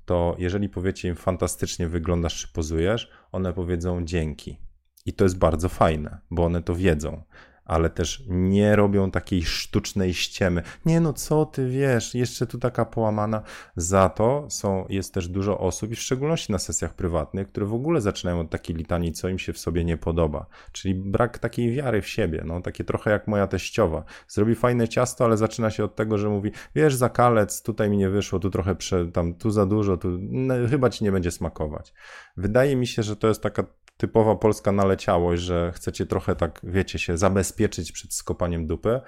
to jeżeli powiecie im fantastycznie wyglądasz czy pozujesz, one powiedzą dzięki. I to jest bardzo fajne, bo one to wiedzą. Ale też nie robią takiej sztucznej ściemy. Nie no, co ty wiesz, jeszcze tu taka połamana. Za to są, jest też dużo osób, i w szczególności na sesjach prywatnych, które w ogóle zaczynają od takiej litanii, co im się w sobie nie podoba. Czyli brak takiej wiary w siebie, no takie trochę jak moja teściowa. Zrobi fajne ciasto, ale zaczyna się od tego, że mówi, wiesz, zakalec, tutaj mi nie wyszło, tu trochę prze, tam, tu za dużo, tu no, chyba ci nie będzie smakować. Wydaje mi się, że to jest taka typowa polska naleciałość, że chcecie trochę tak, wiecie, się zabezpieczyć przed skopaniem dupy,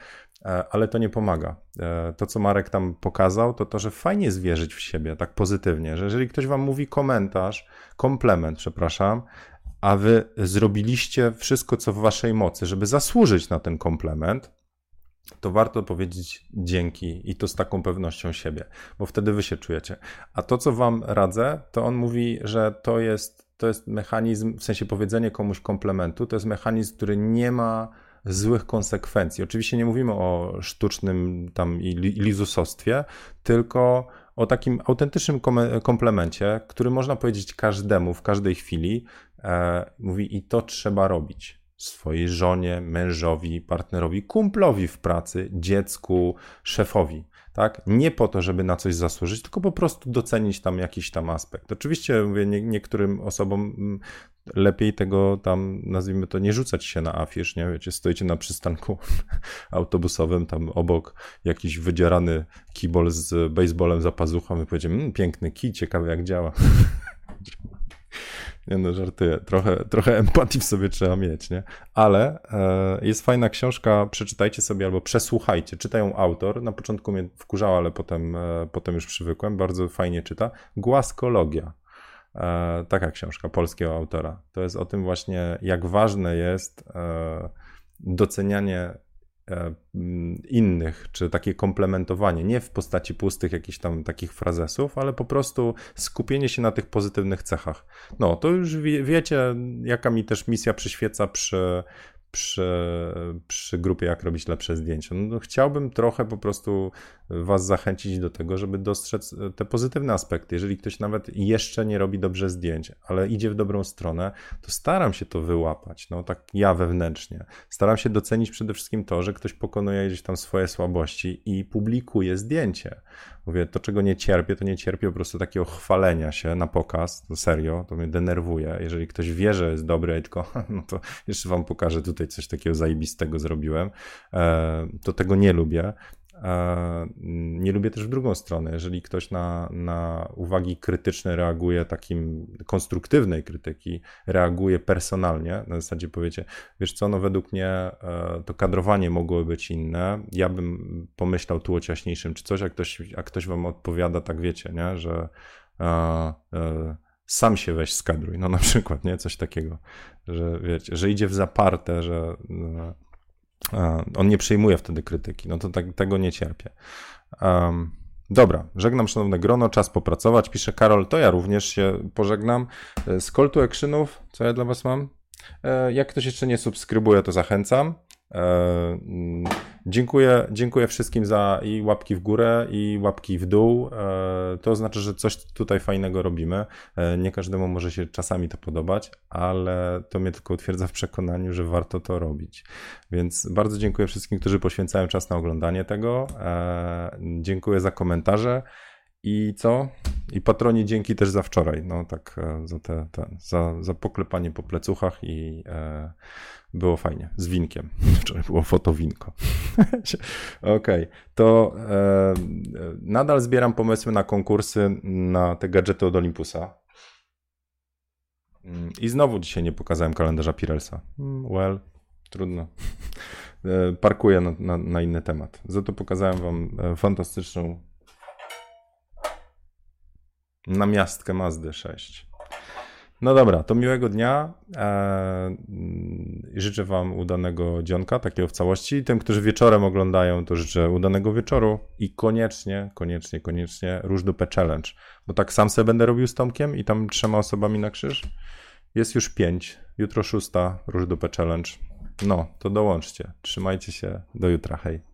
e, ale to nie pomaga. E, to, co Marek tam pokazał, to to, że fajnie jest wierzyć w siebie tak pozytywnie, że jeżeli ktoś wam mówi komentarz, komplement, przepraszam, a wy zrobiliście wszystko, co w waszej mocy, żeby zasłużyć na ten komplement, to warto powiedzieć dzięki i to z taką pewnością siebie, bo wtedy wy się czujecie. A to, co wam radzę, to on mówi, że to jest, to jest mechanizm, w sensie powiedzenie komuś komplementu, to jest mechanizm, który nie ma złych konsekwencji. Oczywiście nie mówimy o sztucznym tam lizusostwie, tylko o takim autentycznym komplemencie, który można powiedzieć każdemu w każdej chwili. E, mówi i to trzeba robić swojej żonie, mężowi, partnerowi, kumplowi w pracy, dziecku, szefowi. Tak? Nie po to, żeby na coś zasłużyć, tylko po prostu docenić tam jakiś tam aspekt. Oczywiście mówię, nie, niektórym osobom mm, lepiej tego tam, nazwijmy to, nie rzucać się na afisz, nie? Wiecie, stoicie na przystanku autobusowym, tam obok jakiś wydzierany kibol z baseballem za pazuchą i powiecie, mmm, piękny kij, ciekawy jak działa. Nie no, żartuję. Trochę, trochę empatii w sobie trzeba mieć, nie? Ale e, jest fajna książka, przeczytajcie sobie albo przesłuchajcie. Czyta ją autor. Na początku mnie wkurzała, ale potem, e, potem już przywykłem. Bardzo fajnie czyta. Głaskologia. E, taka książka polskiego autora. To jest o tym właśnie, jak ważne jest e, docenianie innych, czy takie komplementowanie, nie w postaci pustych jakichś tam takich frazesów, ale po prostu skupienie się na tych pozytywnych cechach. No, to już wie, wiecie, jaka mi też misja przyświeca przy, przy, przy grupie Jak robić lepsze zdjęcia. No, chciałbym trochę po prostu Was zachęcić do tego, żeby dostrzec te pozytywne aspekty. Jeżeli ktoś nawet jeszcze nie robi dobrze zdjęć, ale idzie w dobrą stronę, to staram się to wyłapać. No tak ja wewnętrznie. Staram się docenić przede wszystkim to, że ktoś pokonuje gdzieś tam swoje słabości i publikuje zdjęcie. Mówię, to czego nie cierpię, to nie cierpię po prostu takiego chwalenia się na pokaz, to serio, to mnie denerwuje. Jeżeli ktoś wie, że jest dobry, tylko no to jeszcze wam pokażę tutaj coś takiego zajebistego zrobiłem, e, to tego nie lubię. Nie lubię też w drugą stronę. Jeżeli ktoś na, na uwagi krytyczne reaguje takim konstruktywnej krytyki, reaguje personalnie, na zasadzie powiecie, wiesz co, no według mnie e, to kadrowanie mogło być inne, ja bym pomyślał tu o ciaśniejszym czy coś, a ktoś, a ktoś wam odpowiada, tak wiecie, nie, że a, a, e, sam się weź skadruj, no na przykład, nie, coś takiego, że wiecie, że idzie w zaparte, że on nie przyjmuje wtedy krytyki, no to tak, tego nie cierpię. Um, dobra, żegnam szanowne grono, czas popracować. Pisze Karol, to ja również się pożegnam. E, z call to actionów, co ja dla was mam? E, jak ktoś jeszcze nie subskrybuje, to zachęcam. E, mm, dziękuję, dziękuję wszystkim za i łapki w górę, i łapki w dół. E, to znaczy, że coś tutaj fajnego robimy. E, nie każdemu może się czasami to podobać, ale to mnie tylko utwierdza w przekonaniu, że warto to robić. Więc bardzo dziękuję wszystkim, którzy poświęcają czas na oglądanie tego. Dziękuję za komentarze. I co? I patroni dzięki też za wczoraj. No tak, za, te, te, za, za poklepanie po plecuchach i e, było fajnie, z winkiem. Wczoraj było fotowinko. Okej, okay. to e, nadal zbieram pomysły na konkursy na te gadżety od Olympusa. Mm, I znowu dzisiaj nie pokazałem kalendarza Pirelsa. Mm, well, trudno. E, parkuję na, na, na inny temat. Za to pokazałem wam e, fantastyczną namiastkę Mazdy 6. No dobra, to miłego dnia. Eee, życzę Wam udanego dzionka, takiego w całości. Tym, którzy wieczorem oglądają, to życzę udanego wieczoru i koniecznie, koniecznie, koniecznie róż dupę challenge. Bo tak sam sobie będę robił z Tomkiem i tam trzema osobami na krzyż. Jest już pięć. Jutro szósta róż dupę challenge. No, to dołączcie. Trzymajcie się. Do jutra. Hej.